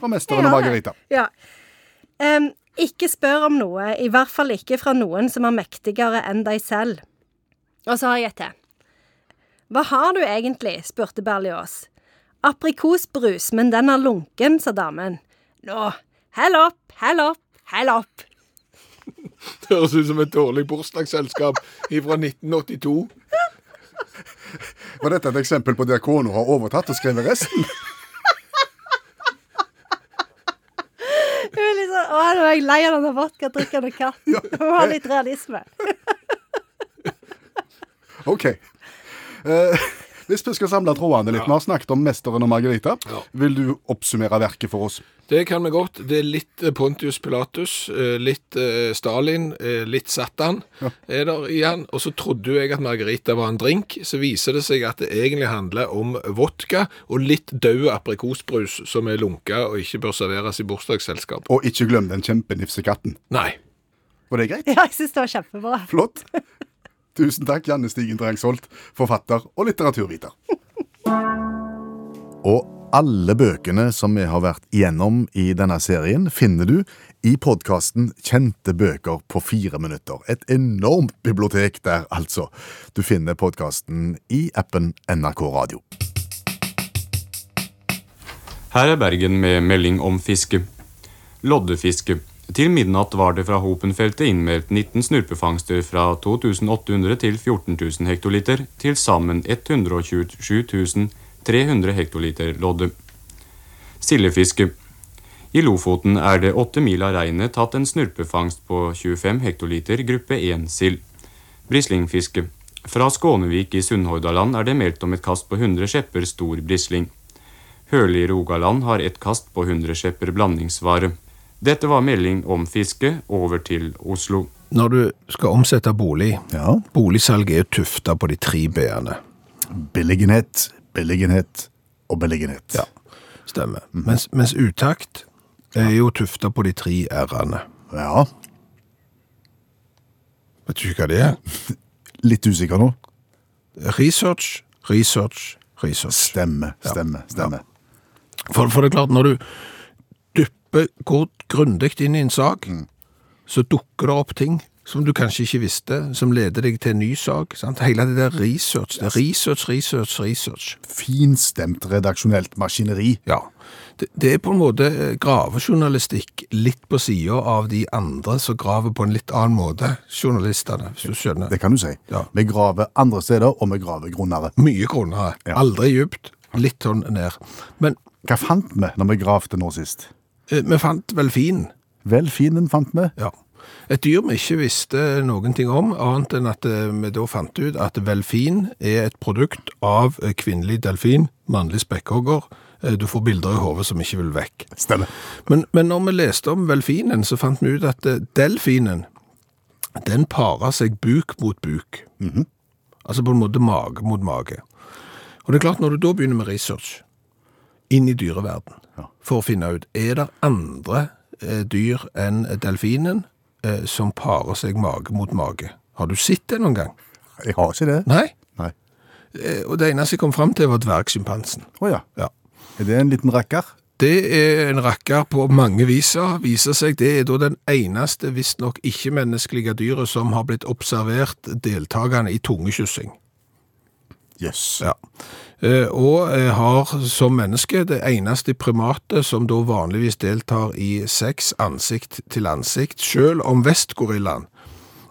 Fra mesteren og Margarita. Ja. Em, ikke spør om noe, i hvert fall ikke fra noen som er mektigere enn deg selv. Og så har jeg et til. Hva har du egentlig? spurte Berlioz. Aprikosbrus, men den er lunken, sa damen. Nå, hell opp, hell opp, hell opp. Det høres ut som et dårlig bursdagsselskap fra 1982. Var dette et eksempel på der kona har overtatt og skrevet resten? Jeg er litt sånn, Å, nå er jeg lei av denne vodkadrikkende katten. Jeg må ha litt realisme. OK. Eh, hvis vi skal samle trådene litt, vi har snakket om Mesteren og Margarita. Ja. Vil du oppsummere verket for oss? Det kan vi godt. Det er litt eh, Pontius Pilatus, eh, litt eh, Stalin, litt Satan er der igjen. Og så trodde jo jeg at Margarita var en drink. Så viser det seg at det egentlig handler om vodka og litt død aprikosbrus som er lunka og ikke bør serveres i bursdagsselskap. Og ikke glem den kjempenifse katten. Nei. Var det greit? Ja, jeg syns det var kjempebra. Flott. Tusen takk, Janne Stigen Drangsholt, forfatter og litteraturviter. Og alle bøkene som vi har vært igjennom i denne serien, finner du i podkasten Kjente bøker på fire minutter. Et enormt bibliotek der, altså. Du finner podkasten i appen NRK Radio. Her er Bergen med melding om fiske. Loddefiske. Til midnatt var det fra Hopenfeltet innmeldt 19 snurpefangster fra 2800 til 14 000 hektoliter, til sammen 127 300 hektoliter lodde. Sildefiske. I Lofoten er det åtte mil av regnet tatt en snurpefangst på 25 hektoliter gruppe 1 sild. Brislingfiske. Fra Skånevik i Sunnhordaland er det meldt om et kast på 100 skjepper stor brisling. Høli i Rogaland har et kast på 100 skjepper blandingsvare. Dette var melding om fiske. Over til Oslo. Når du skal omsette bolig, Ja. boligsalget er tufta på de tre b-ene. Beliggenhet, beliggenhet og beliggenhet. Ja, stemmer. Mens, mens utakt er jo tufta på de tre r-ene. ja. Vet du ikke hva det er? Litt usikker nå. Research, research, research. Stemme, stemme, stemme. For, for det er klart, når du går grundig inn i en sak, så dukker det opp ting som du kanskje ikke visste, som leder deg til en ny sak. Sant? Hele det der research, det er research, research, research. Finstemt redaksjonelt maskineri. Ja, det, det er på en måte eh, gravejournalistikk litt på sida av de andre som graver på en litt annen måte, journalistene, hvis du skjønner. Det kan du si. Ja. Vi graver andre steder, og vi graver grunnere. Mye grunnere. Ja. Aldri djupt. Litt sånn ned. Men Hva fant vi når vi gravde nå sist? Eh, vi fant vel fin. Velfinen fant vi. Ja. Et dyr vi ikke visste noen ting om, annet enn at eh, vi da fant ut at velfin er et produkt av eh, kvinnelig delfin, mannlig spekkhogger. Du får bilder i hodet som ikke vil vekk. Stemmer. Men, men når vi leste om velfinen, så fant vi ut at delfinen, den parer seg buk mot buk. Altså på en måte mage mot mage. Og det er klart, når du da begynner med research inn i dyreverden, for å finne ut, er det andre eh, dyr enn delfinen eh, som parer seg mage mot mage? Har du sett det noen gang? Jeg har ikke det. Nei? Nei. Eh, og det eneste jeg kom frem til var dvergsjimpansen. Å ja. Ja. Er det en liten rakker? Det er en rakker på mange viser, viser seg. Det er da den eneste, visstnok ikke-menneskelige dyret som har blitt observert deltakende i tungekyssing. Jøss. Ja. Eh, Og eh, har som menneske det eneste primatet som da vanligvis deltar i sex ansikt til ansikt, selv om vestgorillaen,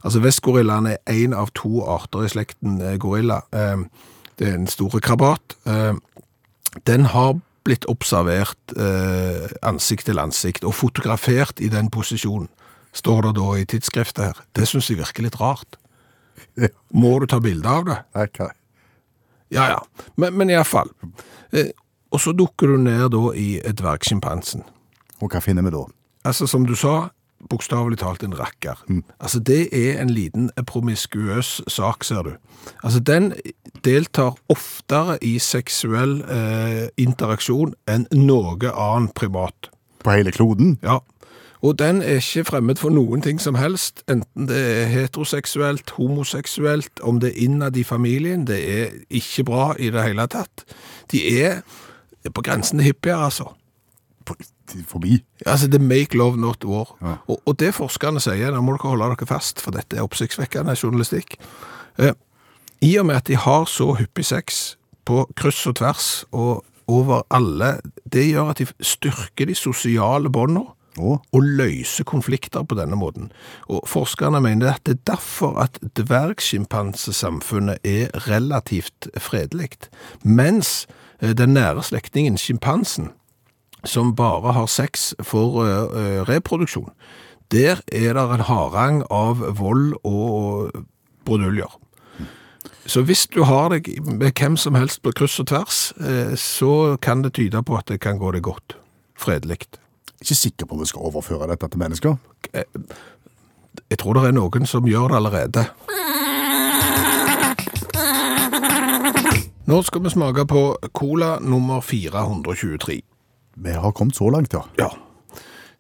altså vestgorillaen er en av to arter i slekten eh, gorilla, det er en store krabat, den har blitt observert ansikt til ansikt og fotografert i den posisjonen, står det da i tidsskriftet her. Det synes jeg virker litt rart. Må du ta bilde av det? Hva? Ja, ja. Men, men iallfall. Eh, og så dukker du ned da i dvergsjimpansen. Og hva finner vi da? Altså, som du sa, bokstavelig talt en rakker. Altså, det er en liten promiskuøs sak, ser du. Altså, den deltar oftere i seksuell eh, interaksjon enn noe annen privat. På hele kloden? Ja. Og den er ikke fremmed for noen ting som helst, enten det er heteroseksuelt, homoseksuelt, om det er innad i familien, det er ikke bra i det hele tatt. De er på grensen til hippier, altså. Forbi? Altså, det er make love, not war. Ja. Og, og det forskerne sier, da må dere holde dere fast, for dette er oppsiktsvekkende journalistikk. Eh, I og med at de har så hyppig sex på kryss og tvers og over alle, det gjør at de styrker de sosiale båndene Å, og løse konflikter på denne måten. Og forskerne mener at det er derfor at dvergsjimpansesamfunnet er relativt fredelig, mens eh, den nære slektningen, sjimpansen, som bare har sex for eh, eh, reproduksjon, der er det en harang av vold og bruduljer. Så hvis du har deg med hvem som helst på kryss og tvers, så kan det tyde på at det kan gå deg godt, fredelig. Ikke sikker på om vi skal overføre dette til mennesker. Jeg tror det er noen som gjør det allerede. Nå skal vi smake på cola nummer 423. Vi har kommet så langt, ja. Ja.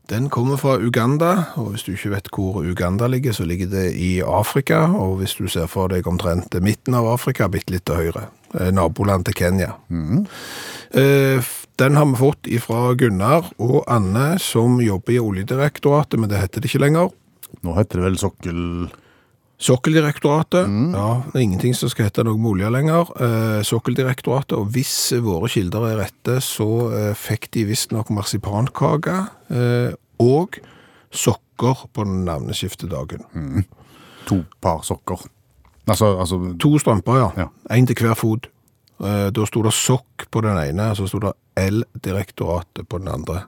Den kommer fra Uganda, og hvis du ikke vet hvor Uganda ligger, så ligger det i Afrika, og hvis du ser for deg omtrent midten av Afrika, bitte litt til høyre. Eh, Naboland til Kenya. Eh, f- Den har vi fått ifra Gunnar og Anne, som jobber i Oljedirektoratet, men det heter det ikke lenger. Nå heter det vel sokkel... Sokkeldirektoratet. Ja, det er ingenting som skal hete noe med olje lenger. Eh, Sokkeldirektoratet, og hvis våre kilder er rette, så eh, fikk de visstnok marsipankake eh, og sokker på den Mm. To par sokker. Altså, altså To strømper, ja. Ja. En til hver fot. Eh, da sto det sokk på den ene, og så sto det L-direktoratet på den andre.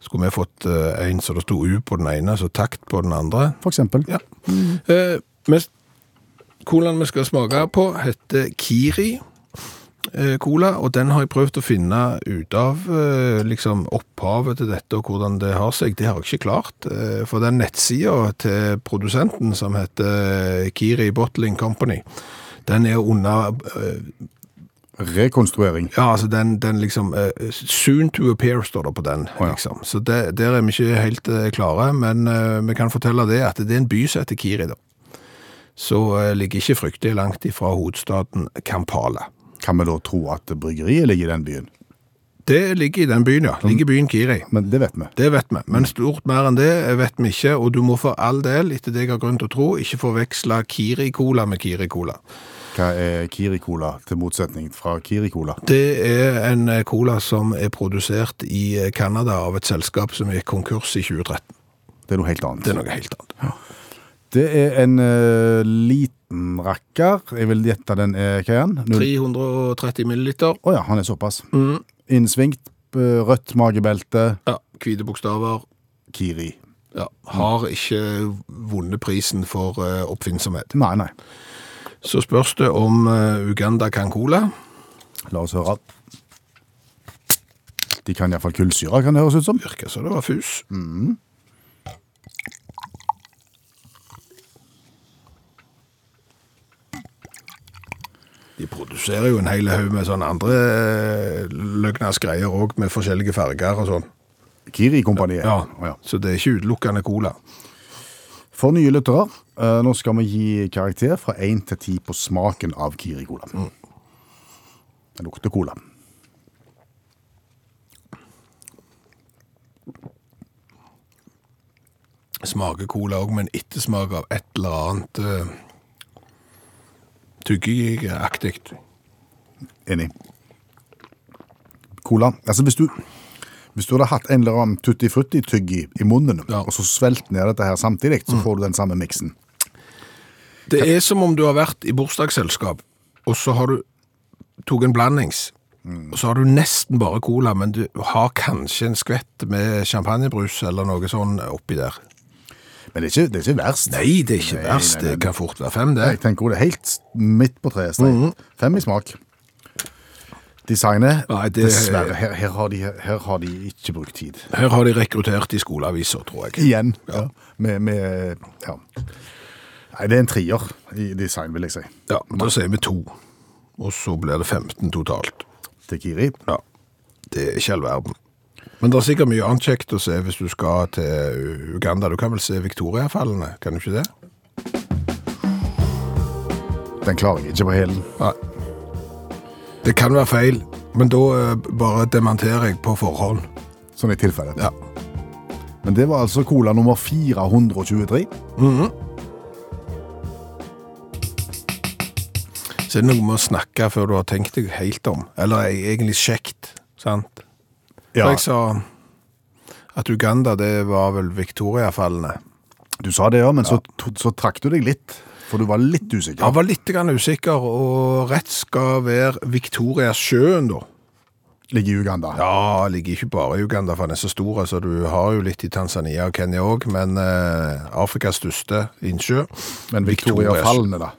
Skulle vi fått eh, en så det sto U på den ene, så takt på den andre. for eksempel. Ja. Eh, men colaen vi skal smake på heter Kiri eh, cola, og den har jeg prøvd å finne ut av eh, liksom opphavet til dette og hvordan det har seg. Det har jeg ikke klart, eh, for den nettsida til produsenten som heter eh, Kiri Bottling Company, den er under eh, Rekonstruering. ja, altså den, den liksom uh, Soon to appear står det på den, Oh, ja. liksom. Så det, der er vi ikke helt uh, klare, men uh, vi kan fortelle det at det er en by som heter Kiri, da. Så ligger ikke fryktelig langt ifra hovedstaden Kampala. Kan vi da tro at bryggeriet ligger i den byen? Det ligger i den byen, ja. Ligger i byen Kiri. Men det vet vi. Det vet vi, men stort mer enn det vet vi ikke, og du må for all del, etter det jeg har grunn til å tro, ikke forveksle Kiri-cola med Kiri-cola. Hva er Kiri Cola til motsetning fra Kiri Cola? Det er en eh, cola som er produsert i eh, Canada av et selskap som gikk konkurs i 2013. Det er noe helt annet. Det er noe helt annet. Ja. Det er en uh, liten rakker. Jeg vil gjette den er hva er den? 330 milliliter. Å ja, han er såpass. Mm. Innsvingt eh, rødt magebelte, Ja, Hvite bokstaver. Kiri. Ja, har ikke vunnet prisen for eh, oppfinnsomhet. Nei, nei. Så spørs det om eh, Uganda kan cola. La oss høre. De kan iallfall kullsyre, kan det høres ut som. Virker så det var fus. De produserer jo en hel haug med sånne andre eh, løgnas greier òg, med forskjellige farger og sånn. Kiri-kompaniet. Ja, ja. Så det er ikke utelukkende cola. For nye lyttere, eh, nå skal vi gi karakter fra 1 til 10 på smaken av Kiri-cola. Det lukter cola. Smaker cola òg, men ettersmak av et eller annet uh, tyggeaktig. Enig. Cola. Altså, hvis du, hvis du hadde hatt en eller annen tutti frutti tygg i, munnen, Ja. og så svelget ned dette her samtidig, så får du den samme miksen. Det er som om du har vært i bursdagsselskap, og så har du tok en blandings. Og så har du nesten bare cola, men du har kanskje en skvett med champagnebrus eller noe sånn oppi der. Men det er ikke, det er ikke verst. Nei, det er ikke Nei, verst. nei, nei. Det kan fort være fem, det. Jeg tenker det er helt midt på treet. strek. Fem i smak. Designet Nei, det- Dessverre, her, her, har de, her har de ikke brukt tid. Her har de rekruttert i skoleaviser, tror jeg. Igjen. Ja. Med, med Ja. Nei, det er en trier i design, vil jeg si. Ja, Da sier vi to. Og så blir det 15 totalt. Til Kiri. Ja, det er ikke all verden. Men det er sikkert mye annet kjekt å se hvis du skal til Uganda. Du kan vel se Victoria-fallene, kan du ikke det? Den klarer jeg ikke på hælen. Nei. Det kan være feil, men da eh, bare dementerer jeg på forhånd. Sånn i tilfelle. Ja. Men det var altså cola nummer 423. Så er det noe med å snakke før du har tenkt deg helt om. Eller er egentlig kjekt, sant? Ja, For jeg sa at Uganda, det var vel Victoria-fallene. du sa det, ja, men så, to- så trakk du deg litt. For du var litt usikker. Jeg var litt usikker, og rett skal være Victoria-sjøen da. Ligger i Uganda. Ja, ligger ikke bare i Uganda, for den er så stor, så du har jo litt i Tanzania og Kenya også, men eh, Afrikas største innsjø. Men Victoria-fallene, da,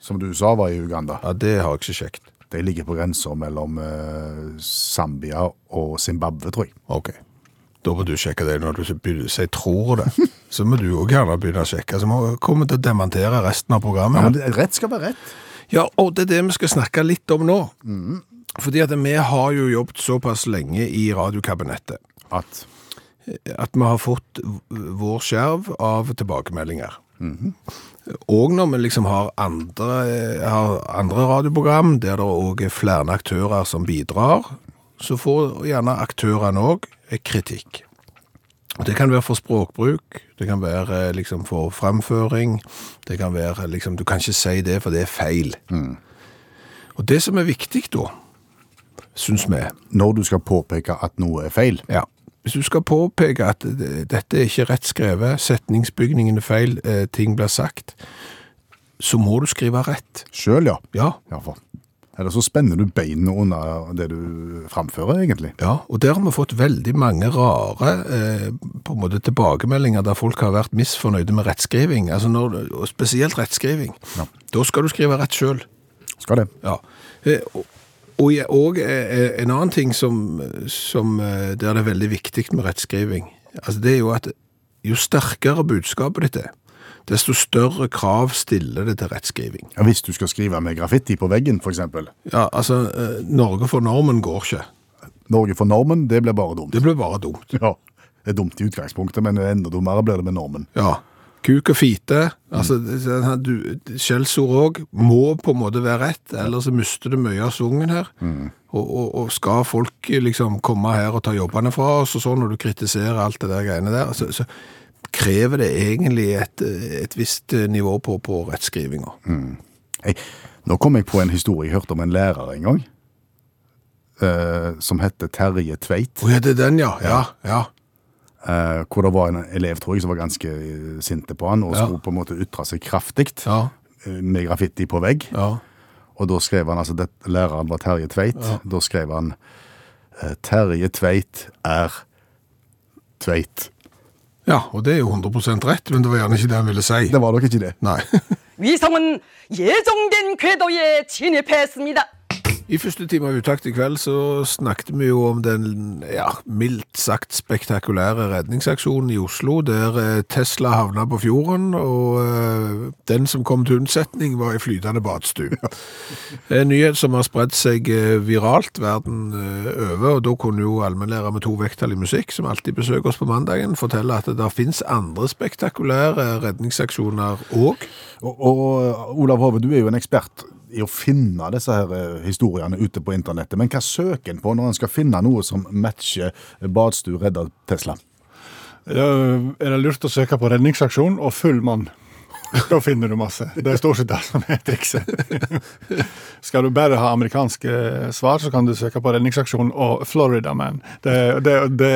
som du sa var i Uganda, Ja, det har jeg ikke sjekt. De ligger på grensa mellom eh, Zambia og Zimbabwe, tror jeg. Ok. Da må du sjekke det når du begynner å si tror det. Så må du òg gjerne begynne å sjekke. Så må vi komme til å dementere resten av programmet. Ja, men det- rett skal være rett. Ja, og det er det vi skal snakke litt om nå. Fordi at vi har jo jobbet såpass lenge i radiokabinettet At at vi har fått vår skjerv av tilbakemeldinger. Og når vi liksom har andre, har andre radioprogram der det òg er flere aktører som bidrar, så får gjerne aktørene òg kritikk. Det kan være for språkbruk, det kan være eh, liksom for framføring, det kan være liksom Du kan ikke si det, for det er feil. Og det som er viktig da, syns vi, når du skal påpeke at noe er feil. ja. Hvis du skal påpeke at dette er ikke rett skrevet, setningsbygningen er feil, eh, ting blir sagt, så må du skrive rett. Sjøl, ja. Ja. ja for. Eller så spenner du beina under det du framfører, egentlig. Ja, og der har vi fått veldig mange rare eh, på en måte tilbakemeldinger der folk har vært misfornøyde med rettskriving, altså når, og spesielt rettskriving. Ja. Da skal du skrive rett sjøl. Skal det. Ja. Eh, og- Og og eh, en annen ting som, som eh, der det er veldig viktig med rettskriving, altså det er jo at jo sterkere budskapet ditt er, desto større krav stiller det til rettskriving. Ja, hvis du skal skrive med graffiti på veggen, f.eks. Ja, altså, eh, Norge for normen går ikke. Norge for normen, det blir bare dumt. Det blir bare dumt. Ja, det er dumt i utgangspunktet, men enda dummere blir det med normen. Ja. Kuk og fite, altså skjellsord òg, må på en måte være rett, ellers så mister du mye av svungen her. Og, og, og skal folk liksom komme her og ta jobbene fra oss og sånn, når du kritiserer alt det der greiene der, så, så krever det egentlig et, et visst nivå på, på rettskrivinga. Hei, nå kom jeg på en historie jeg hørte om en lærer en gang, Uh, som hette Terje Tveit, Å ja, det er den, ja. Ja, ja. Eh, hvor det var en elev, tror jeg, som var ganske eh, sinte på han, og Ja. skulle på en måte ytre seg kraftigt Ja, eh, med graffiti på vegg. ja. Og da skrev han, altså det, læreren var Terje Tveit, da skrev han eh, Terje Tveit er Tveit. Ja, og det er jo 100% rett, men det var gjerne ikke det han ville si. Det var nok ikke det. Nei. I første time av Utakt i kveld så snakket vi jo om den ja, mildt sagt spektakulære redningsaksjonen i Oslo, der eh, Tesla havna på fjorden, og eh, den som kom til unnsetning var i flytende badstue. En nyhet som har spredd seg eh, viralt verden over, og da kunne jo allmennlærer med to vekttall i musikk, som alltid besøker oss på mandagen, fortelle at det der finnes andre spektakulære redningsaksjoner òg. Og, og Olav Hove, du er jo en ekspert i å finne disse her eh, historiene ute på internettet. Men hva søker en på når en skal finne noe som matcher badstue redda Tesla? Er det lurt å søke på redningsaksjon og full mann. Da finner du masse. Det er stort sett det som er trikset. Skal du bare ha amerikanske svar, så kan du søke på redningsaksjon og Florida Man. Det, det, det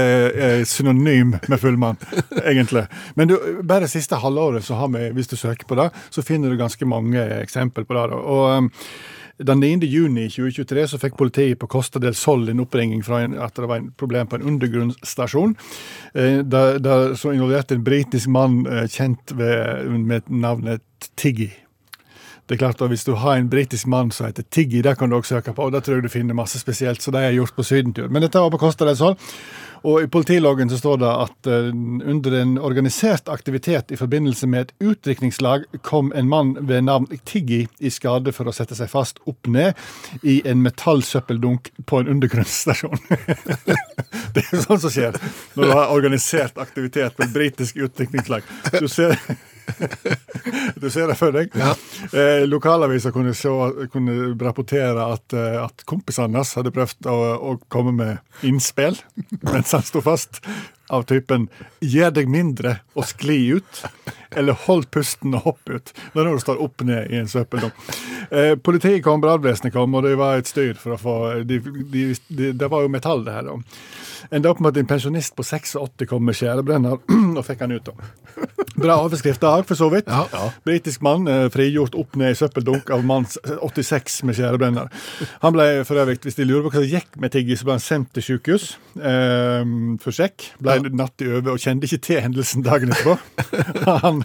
er synonym med fullmann, egentlig. Men du, bare siste halvåret, så har vi, hvis du søker på det, så finner du ganske mange eksempel på det. Og um, den 9. juni 2023 så fikk politiet på Costa del Sol en oppringning fra en, at det var en problem på en undergrunnsstasjon. Eh, der, involverte en britisk mann eh, kjent ved, med navnet Tiggy. Det er klart at Hvis du har en britisk mann som heter Tiggy, det kan du også søke på. og Det tror jeg du finner masse spesielt, så det har jeg gjort på sydentur. Men dette var på Costa del Sol. Og I politiloggen så står det at eh, under en organisert aktivitet i forbindelse med et utdrikningslag kom en mann ved navn Tiggy i skade for å sette seg fast opp ned i en metallsøppeldunk på en undergrunnsstasjon. det er jo sånn som skjer når du har organisert aktivitet på et britisk utdrikningslag. Du ser du ser det for deg. Eh, Lokalaviser kunne, kunne rapportere at, eh, at kompisene hans hadde prøvd å, å komme med innspill mens han sto fast. Av typen 'gjør deg mindre og skli ut', eller 'hold pusten og hopp ut'. Det er når du står opp ned i en søppeldunk. Eh, politiet kom, brannvesenet kom, og det var et styr for å få de, de, de, Det var jo metall, det her. da. Enda opp med at en pensjonist på 86 kom med skjærebrenner og fikk han ut. da. Bra overskrift da, for så vidt. Ja. Britisk mann eh, frigjort opp ned i søppeldunk av mann 86 med skjærebrenner. Han ble for øvrig, hvis de lurer på hva som gikk med Tiggy, så ble han sendt til sykehus eh, for sjekk. Ble natt i over og kjente ikke til hendelsen dagen etterpå. Han,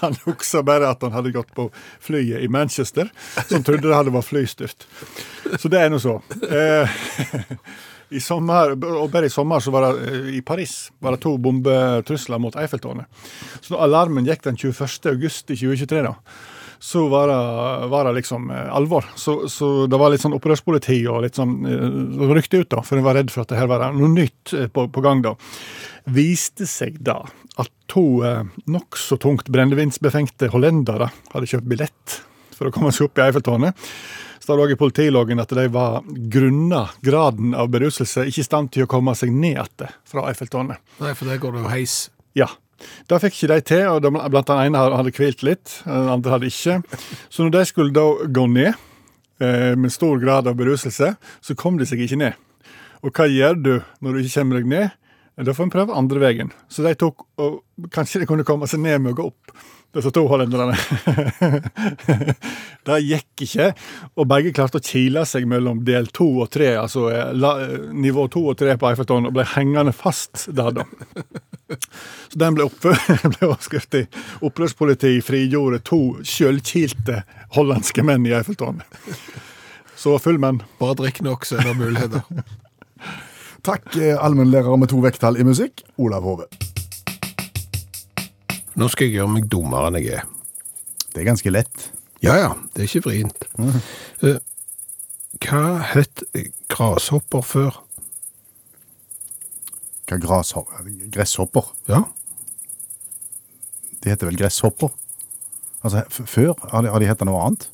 han huska bare at han hadde gått på flyet i Manchester, som trodde det hadde vært flystyrt. Så det er nå så. Eh, I sommer, og bare i sommer så var det eh, i Paris var det to bombetrusler mot Eiffeltårnet. Så når alarmen gikk den 21. august i 2023, da, så var det, var det liksom eh, alvor. Så, så det var litt sånn opprørspoliti og litt sånn eh, rykte ut, da, for en var redd for at det her var noe nytt på, på gang. da. Viste seg da at to eh, nokså tungt brennevinsbefengte hollendere hadde kjøpt billett for å komme seg opp i Eiffeltårnet. Så det òg i politiloggen at de var grunna graden av beruselse ikke i stand til å komme seg ned igjen fra Eiffeltårnet. Nei, for der går det jo heis. Ja. Det fikk ikke de til, og blant den ene hadde- hvilt litt, den andre hadde ikke. Så når de skulle da gå ned eh, med stor grad av beruselse, så kom de seg ikke ned. Og hva gjør du når du ikke kommer deg ned? Da får en prøve andre veien. Så de tok, og kanskje de kunne komme seg ned med å gå opp. Disse to hollenderne. det gikk ikke, og begge klarte å kile seg mellom del to og tre, altså eh, nivå to og tre på Eiffeltårnet, og ble hengende fast der, da. Så den ble, ble overskrift i opprørspoliti frigjorde to sjølkilte hollandske menn i Eiffeltårnet. Så full menn. Bare drikk nok, så er det muligheter. Takk, eh, allmennlærer med to vekttall i musikk, Olav Hove. Nå skal jeg gjøre meg dummere enn jeg er. Det er ganske lett. Ja, ja, det er ikke vrient. Eh, Hva het grashopper før? Hva grashopper? Gresshopper? Ja, De heter vel gresshopper? Altså, før? Har de, har de hett noe annet?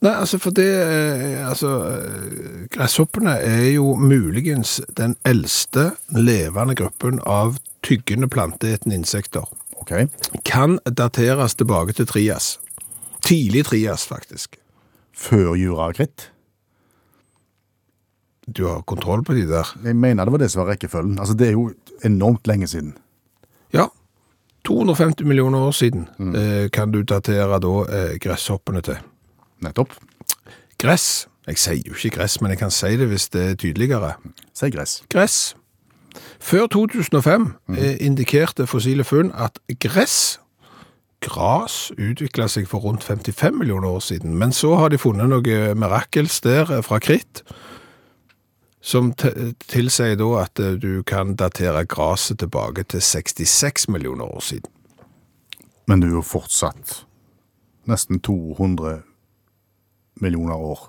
Nei, altså for det eh, Altså, eh, gresshoppene er jo muligens den eldste levende gruppen av tyggende planteetende insekter. Ok. Kan dateres tilbake til Trias. Tidlig Trias, faktisk. Før jurakritt? Du har kontroll på de der. Jeg mener det var det som var rekkefølgen. Altså, det er jo enormt lenge siden. Ja. 250 millioner år siden eh, kan du datere da gresshoppene til. Nettopp. Gress Jeg sier jo ikke gress, men jeg kan si det hvis det er tydeligere. Si gress. Gress. Før 2005 mm. indikerte fossile funn at gress, gras, utvikla seg for rundt 55 millioner år siden. Men så har de funnet noe mirakels der eh, fra kritt, som tilsier da at eh, du kan datere graset tilbake til 66 millioner år siden. Men du er jo fortsatt nesten 200 millioner år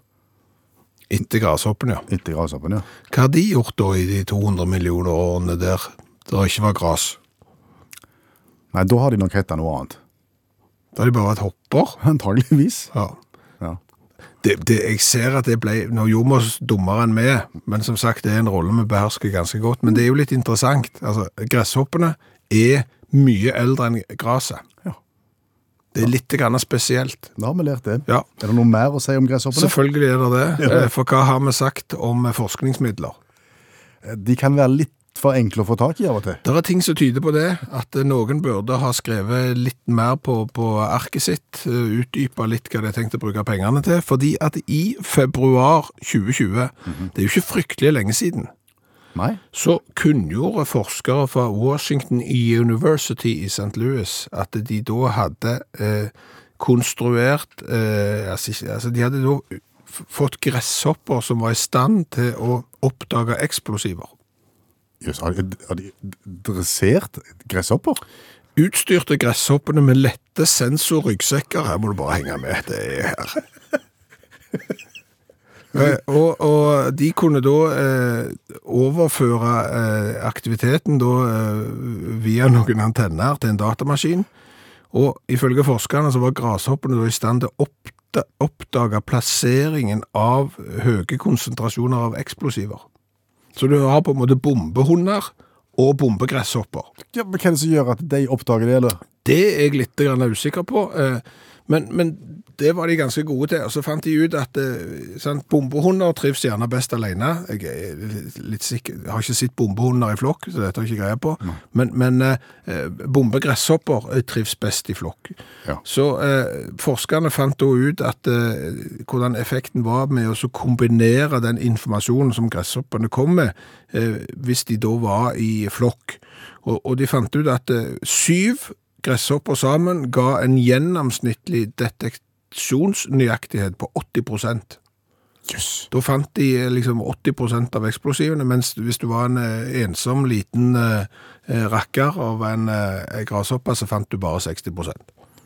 Etter grashoppen, ja. etter grashoppen, ja. Hva har de gjort da i de 200 millioner årene der det ikke var gras? Nei, da har de nok hetta noe annet. Da har de bare vært hopper. Antageligvis. Ja. Ja. Det, det, jeg ser at det ble Nå gjorde vi oss dummere enn vi er, men som sagt, det er en rolle vi behersker ganske godt. Men det er jo litt interessant. Altså, Gresshoppene er mye eldre enn graset. Det er litt grann spesielt. Da har vi lært det. Ja, Er det noe mer å si om gresshoppene? selvfølgelig er det det. Ja. For hva har vi sagt om eh, forskningsmidler? De kan være litt for enkle å få tak i av og til. Det er ting som tyder på det, at eh, noen burde ha skrevet litt mer på, på arket sitt, eh, utdypa litt hva de har tenkt å bruke pengene til, fordi at i februar 2020, det er jo ikke fryktelig lenge siden, Nei. så kunngjorde forskere fra Washington University i St. Louis at de da hadde eh, konstruert eh, altså, altså de hadde da fått gresshopper som var i stand til å oppdage eksplosiver. Jøss, har, har de dressert gresshopper? Utstyrte gresshoppene med lette sensorryggsekker. Her må du bare henge med. Det er her. Eh, og, og de kunne da eh, overføre eh, aktiviteten da, eh, via noen antenner til en datamaskin. Og ifølge forskerne så var grashoppene da i stand til å oppda oppdage plasseringen av høye konsentrasjoner av eksplosiver. Så du har på en måte bombehunder og bombegresshopper. Ja, men Hva er det som gjør at de oppdager det, eller? Det er jeg litt grann usikker på, eh, men, men det var de ganske gode til. Og så fant de ut at eh, sant, bombehunder trives gjerne best alene. Jeg er sikker, jeg har ikke sett bombehunder i flokk, så dette har jeg ikke greie på. Men, men eh, bombegresshopper eh, trives best i flokk. Ja. Så eh, forskerne fant da ut at eh, hvordan effekten var med å kombinere den informasjonen som gresshoppene kom med, eh, hvis de da var i flokk. Og, og de fant ut at eh, syv gresshopper sammen ga en gjennomsnittlig deteksjonsnøyaktighet på 80 Yes. Da fant de eh, liksom 80% av eksplosivene, mens hvis du var en eh, ensom liten eh, eh, rakker av en eh, grasshopper, så fant du bare 60%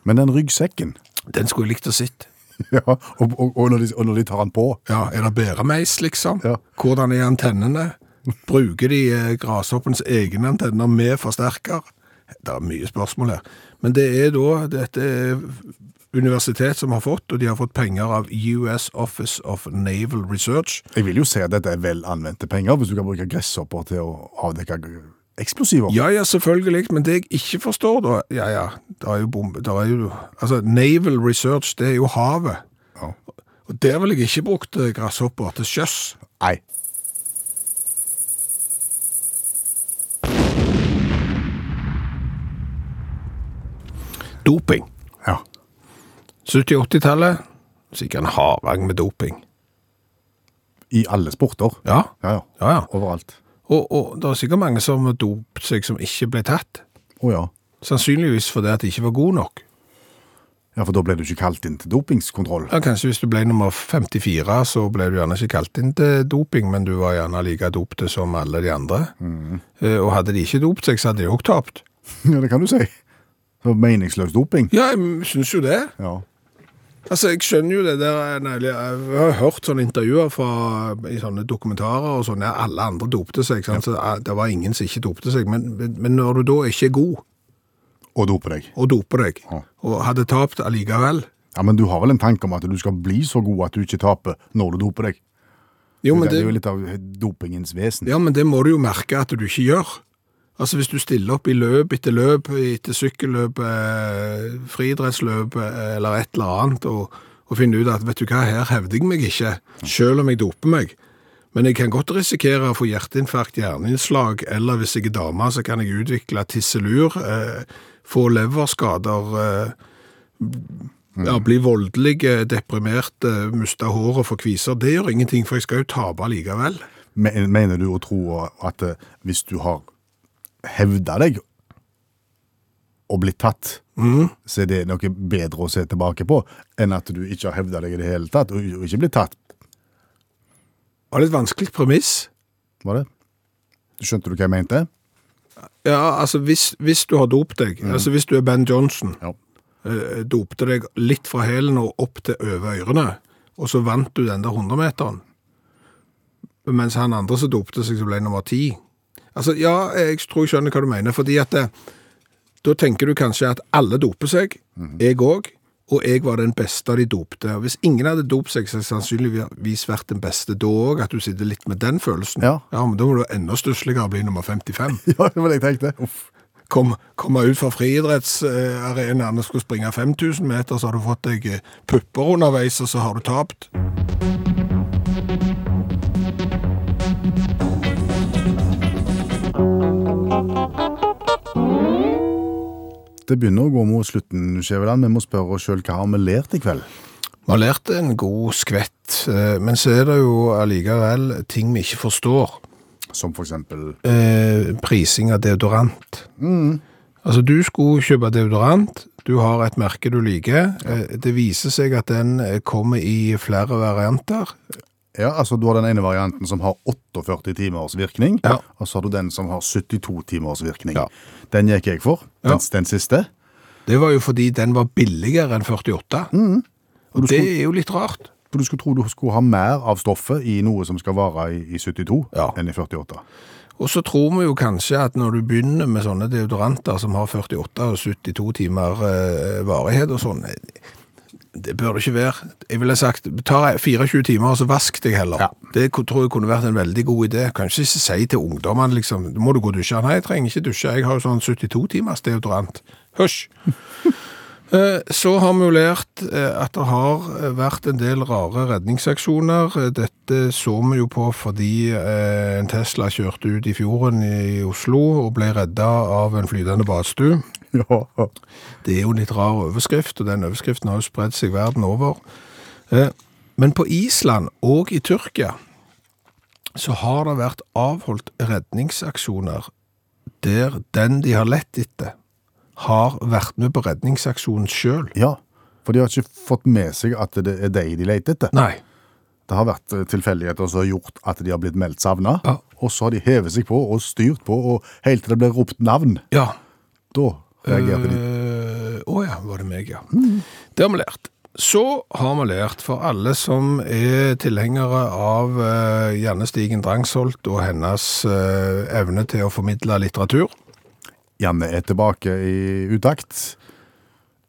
Men den ryggsekken Den skulle jeg likt å sitte. Ja, og, og, og, når de, og når de tar den på Ja, er det bæremeis, liksom? Ja. Hvordan er antennene? Bruker de eh, grashoppens egne antenner med forsterker? Det er mye spørsmål her. Men det er da dette er universitet som har fått, og de har fått penger av US Office of Naval Research. Jeg vil jo si at dette er vel anvendte penger, hvis du kan bruke gresshopper til å avdekke eksplosiver. Ja, ja, selvfølgelig, men det jeg ikke forstår da, ja, ja, det er jo bombe, det er jo, altså, Naval Research, det er jo havet. Ja. Og der ville jeg ikke brukt gresshopper til sjøs. Nei. Doping. Ja. 70-80-tallet, sikkert en hardang med doping. I alle sporter. Ja, Ja, ja. ja, ja. Overalt. Og, og det er sikkert mange som dopet seg som ikke ble tatt. Å ja. Sannsynligvis fordi at de ikke var gode nok. Ja, for da ble du ikke kalt inn til dopingskontroll. Ja, kanskje hvis du ble nummer 54, så ble du gjerne ikke kalt inn til doping, men du var gjerne like dopte som alle de andre. Mm. Og hadde de ikke dopt seg, så hadde de òg tapt. Ja, det kan du si. Så meningsløs doping. Ja, jeg synes jo det. Ja. Altså, jeg skjønner jo det der, jeg har hørt sånne intervjuer fra, i sånne dokumentarer og sånn, alle andre dopte seg, sant? så det var ingen som ikke dopte seg, men, men, når du da ikke er god Og doper deg. og doper deg, Ja. og hadde tapt allikevel, Ja, Men du har vel en tanke om at du skal bli så god at du ikke taper når du doper deg? jo, men det, det, er jo litt av dopingens vesen. ja, men det må du jo merke at du ikke gjør. Altså hvis du stiller opp i løp etter løp, etter sykkelløp, eh, friidrettsløp eh, eller et eller annet, og, og finner ut at vet du hva, her hevder jeg meg ikke, selv om jeg doper meg. Men jeg kan godt risikere å få hjerteinfarkt, hjerneinnslag, eller hvis jeg er dame, så kan jeg utvikle tisselur, eh, få leverskader, eh, Ja, bli voldelige, deprimerte, miste håret få kviser. Det gjør ingenting, for jeg skal jo tape likevel. Men- Mener du å tro at eh, hvis du har hevda deg og blitt tatt, så er det noe bedre å se tilbake på enn at du ikke har hevda deg i det hele tatt og ikke blitt tatt? Det var litt vanskelig premiss. Var det? Skjønte du hva jeg mente? Ja, altså hvis, hvis du har dopt deg, altså hvis du er Ben Johnson, Ja. eh, dopte deg litt fra hælen og opp til over ørene, og så vant du den der 100-meteren, mens han andre som dopte seg, som ble nummer 10. Altså, ja, jeg tror jeg skjønner hva du mener, fordi at det, da tenker du kanskje at alle doper seg, jeg òg, og jeg var den beste av de dopte. Og hvis ingen hadde dopt seg, så hadde jeg sannsynligvis vært den beste da òg, at du sitter litt med den følelsen. Ja. men da må du enda stussligere bli nummer 55. Ja, det var det jeg tenkte. Uff. Kom, komme ut fra friidrettsarenaen og skulle springe 5000 meter, så har du fått deg eh, pupper underveis, og så har du tapt. Det begynner å gå mot slutten, Skjæveland. Vi må spørre oss sjøl hva har vi lært i kveld? Vi har lært en god skvett, eh, men så er det jo allikevel ting vi ikke forstår. Som for eksempel Eh, prising av deodorant. Altså, du skulle kjøpe deodorant, du har et merke du liker. Ja. det viser seg at den eh, kommer i flere varianter. Ja, altså Du har den ene varianten som har 48 timers virkning, Ja. og så har du den som har 72 timers virkning. Ja. Den gikk jeg for, Ja. den, siste. Det var jo fordi den var billigere enn 48. Og du det skulle- er jo litt rart. For du skulle tro du skulle ha mer av stoffet i noe som skal vare i, i 72 Ja. enn i 48. Og så tror vi jo kanskje at når du begynner med sånne deodoranter som har 48 og 72 timer eh, varighet og sånn, det bør det ikke være. Jeg ville sagt, ta 24 timer og så vask deg heller. Ja. Det tror jeg kunne vært en veldig god idé. Kanskje ikke si til ungdommene liksom, må du gå og dusje? Nei, jeg trenger ikke dusje. Jeg har jo sånn 72 timers deodorant. Hysj! Eh, Så har vi jo lært eh, at det har eh, vært en del rare redningsaksjoner. Dette så vi jo på fordi en Tesla kjørte ut i fjorden i Oslo og ble redda av en flytende badstue. Ja. Det er jo en litt rar overskrift, og den overskriften har jo spredd seg verden over. Men på Island og i Tyrkia så har det vært avholdt redningsaksjoner der den de har lett etter, har vært med på redningsaksjonen sjøl. ja. For de har ikke fått med seg at det er deg de leter etter. Nei. Det har vært eh, tilfeldigheter som har gjort at de har blitt meldt savna, Ja. og så har de hevet seg på og styrt på, og helt til det ble ropt navn. Ja. Da reagerte de. Eh, Å ja, var det meg, ja. Det har vi lært. Så har vi lært for alle som er tilhengere av uh, Janne Stigen Drangsholt og hennes uh, evne til å formidle litteratur. Janne er tilbake i utakt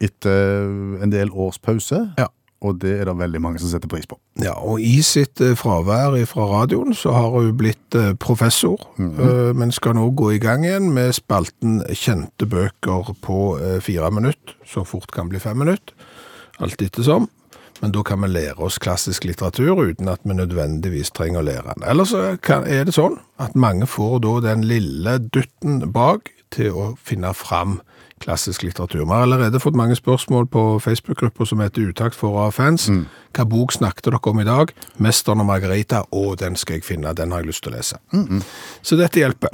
etter en del års pause, Ja. og det er det veldig mange som setter pris på. Ja, og i sitt eh, fravær fra radioen så har hun blitt professor, professor, -hmm. men skal nå gå i gang igjen med spalten kjente bøker på eh, fire minutter, så fort kan bli fem minutter, alt ettersom. Men da kan vi lære oss klassisk litteratur uten at vi nødvendigvis trenger å lære den. Ellers så er det sånn at mange får da den lille dutten bak til å finne fram klassisk litteratur. Vi har allerede fått mange spørsmål på Facebook-grupper som heter Utakt for av fans. Hva bok snakket dere om i dag? 'Mesteren og Margarita'. Å, den skal jeg finne, den har jeg lyst til å lese. Så dette hjelper.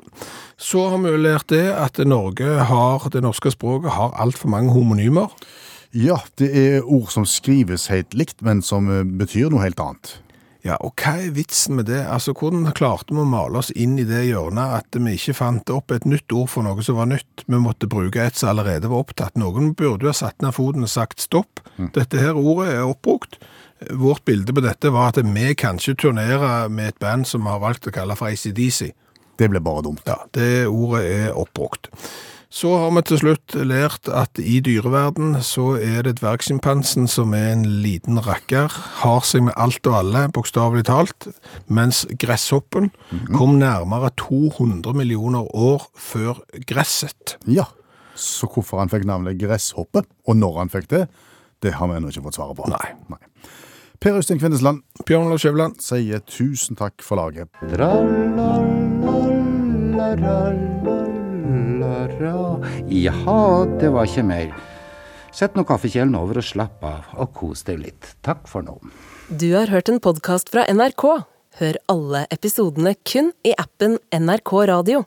Så har vi jo lært det at Norge har, det norske språket har altfor mange homonymer. Ja, det er ord som skrives helt likt, men som eh, betyr noe helt annet. Ja, og hva er vitsen med det? Altså, hvordan klarte vi å male oss inn i det hjørnet at vi ikke fant opp et nytt ord for noe som var nytt? Vi måtte bruke et som allerede var opptatt. Noen burde jo ha satt ned foten og sagt stopp. Dette her ordet er oppbrukt. Vårt bilde på dette var at vi kan ikke turnere med et band som har valgt å kalle for ACDC. Det ble bare dumt. Ja, det ordet er oppbrukt. Så har vi til slutt lært at i dyreverden så er det dvergsjimpansen som er en liten rakker, har seg med alt og alle, bokstavelig talt, mens gresshoppen kom nærmere 200 millioner år før gresset. Ja, så hvorfor han fikk navnet Gresshoppe, og når han fikk det, det har vi ennå ikke fått svaret på. Nei. Nei. Per Øystein Kvindesland Bjørn Lars Skjæveland, sier tusen takk for laget. Jaha, det var ikke mer. Sett nå kaffekjelen over og slapp av, og kos deg litt. Takk for nå. Du har hørt en podkast fra NRK. Hør alle episodene kun i appen NRK Radio.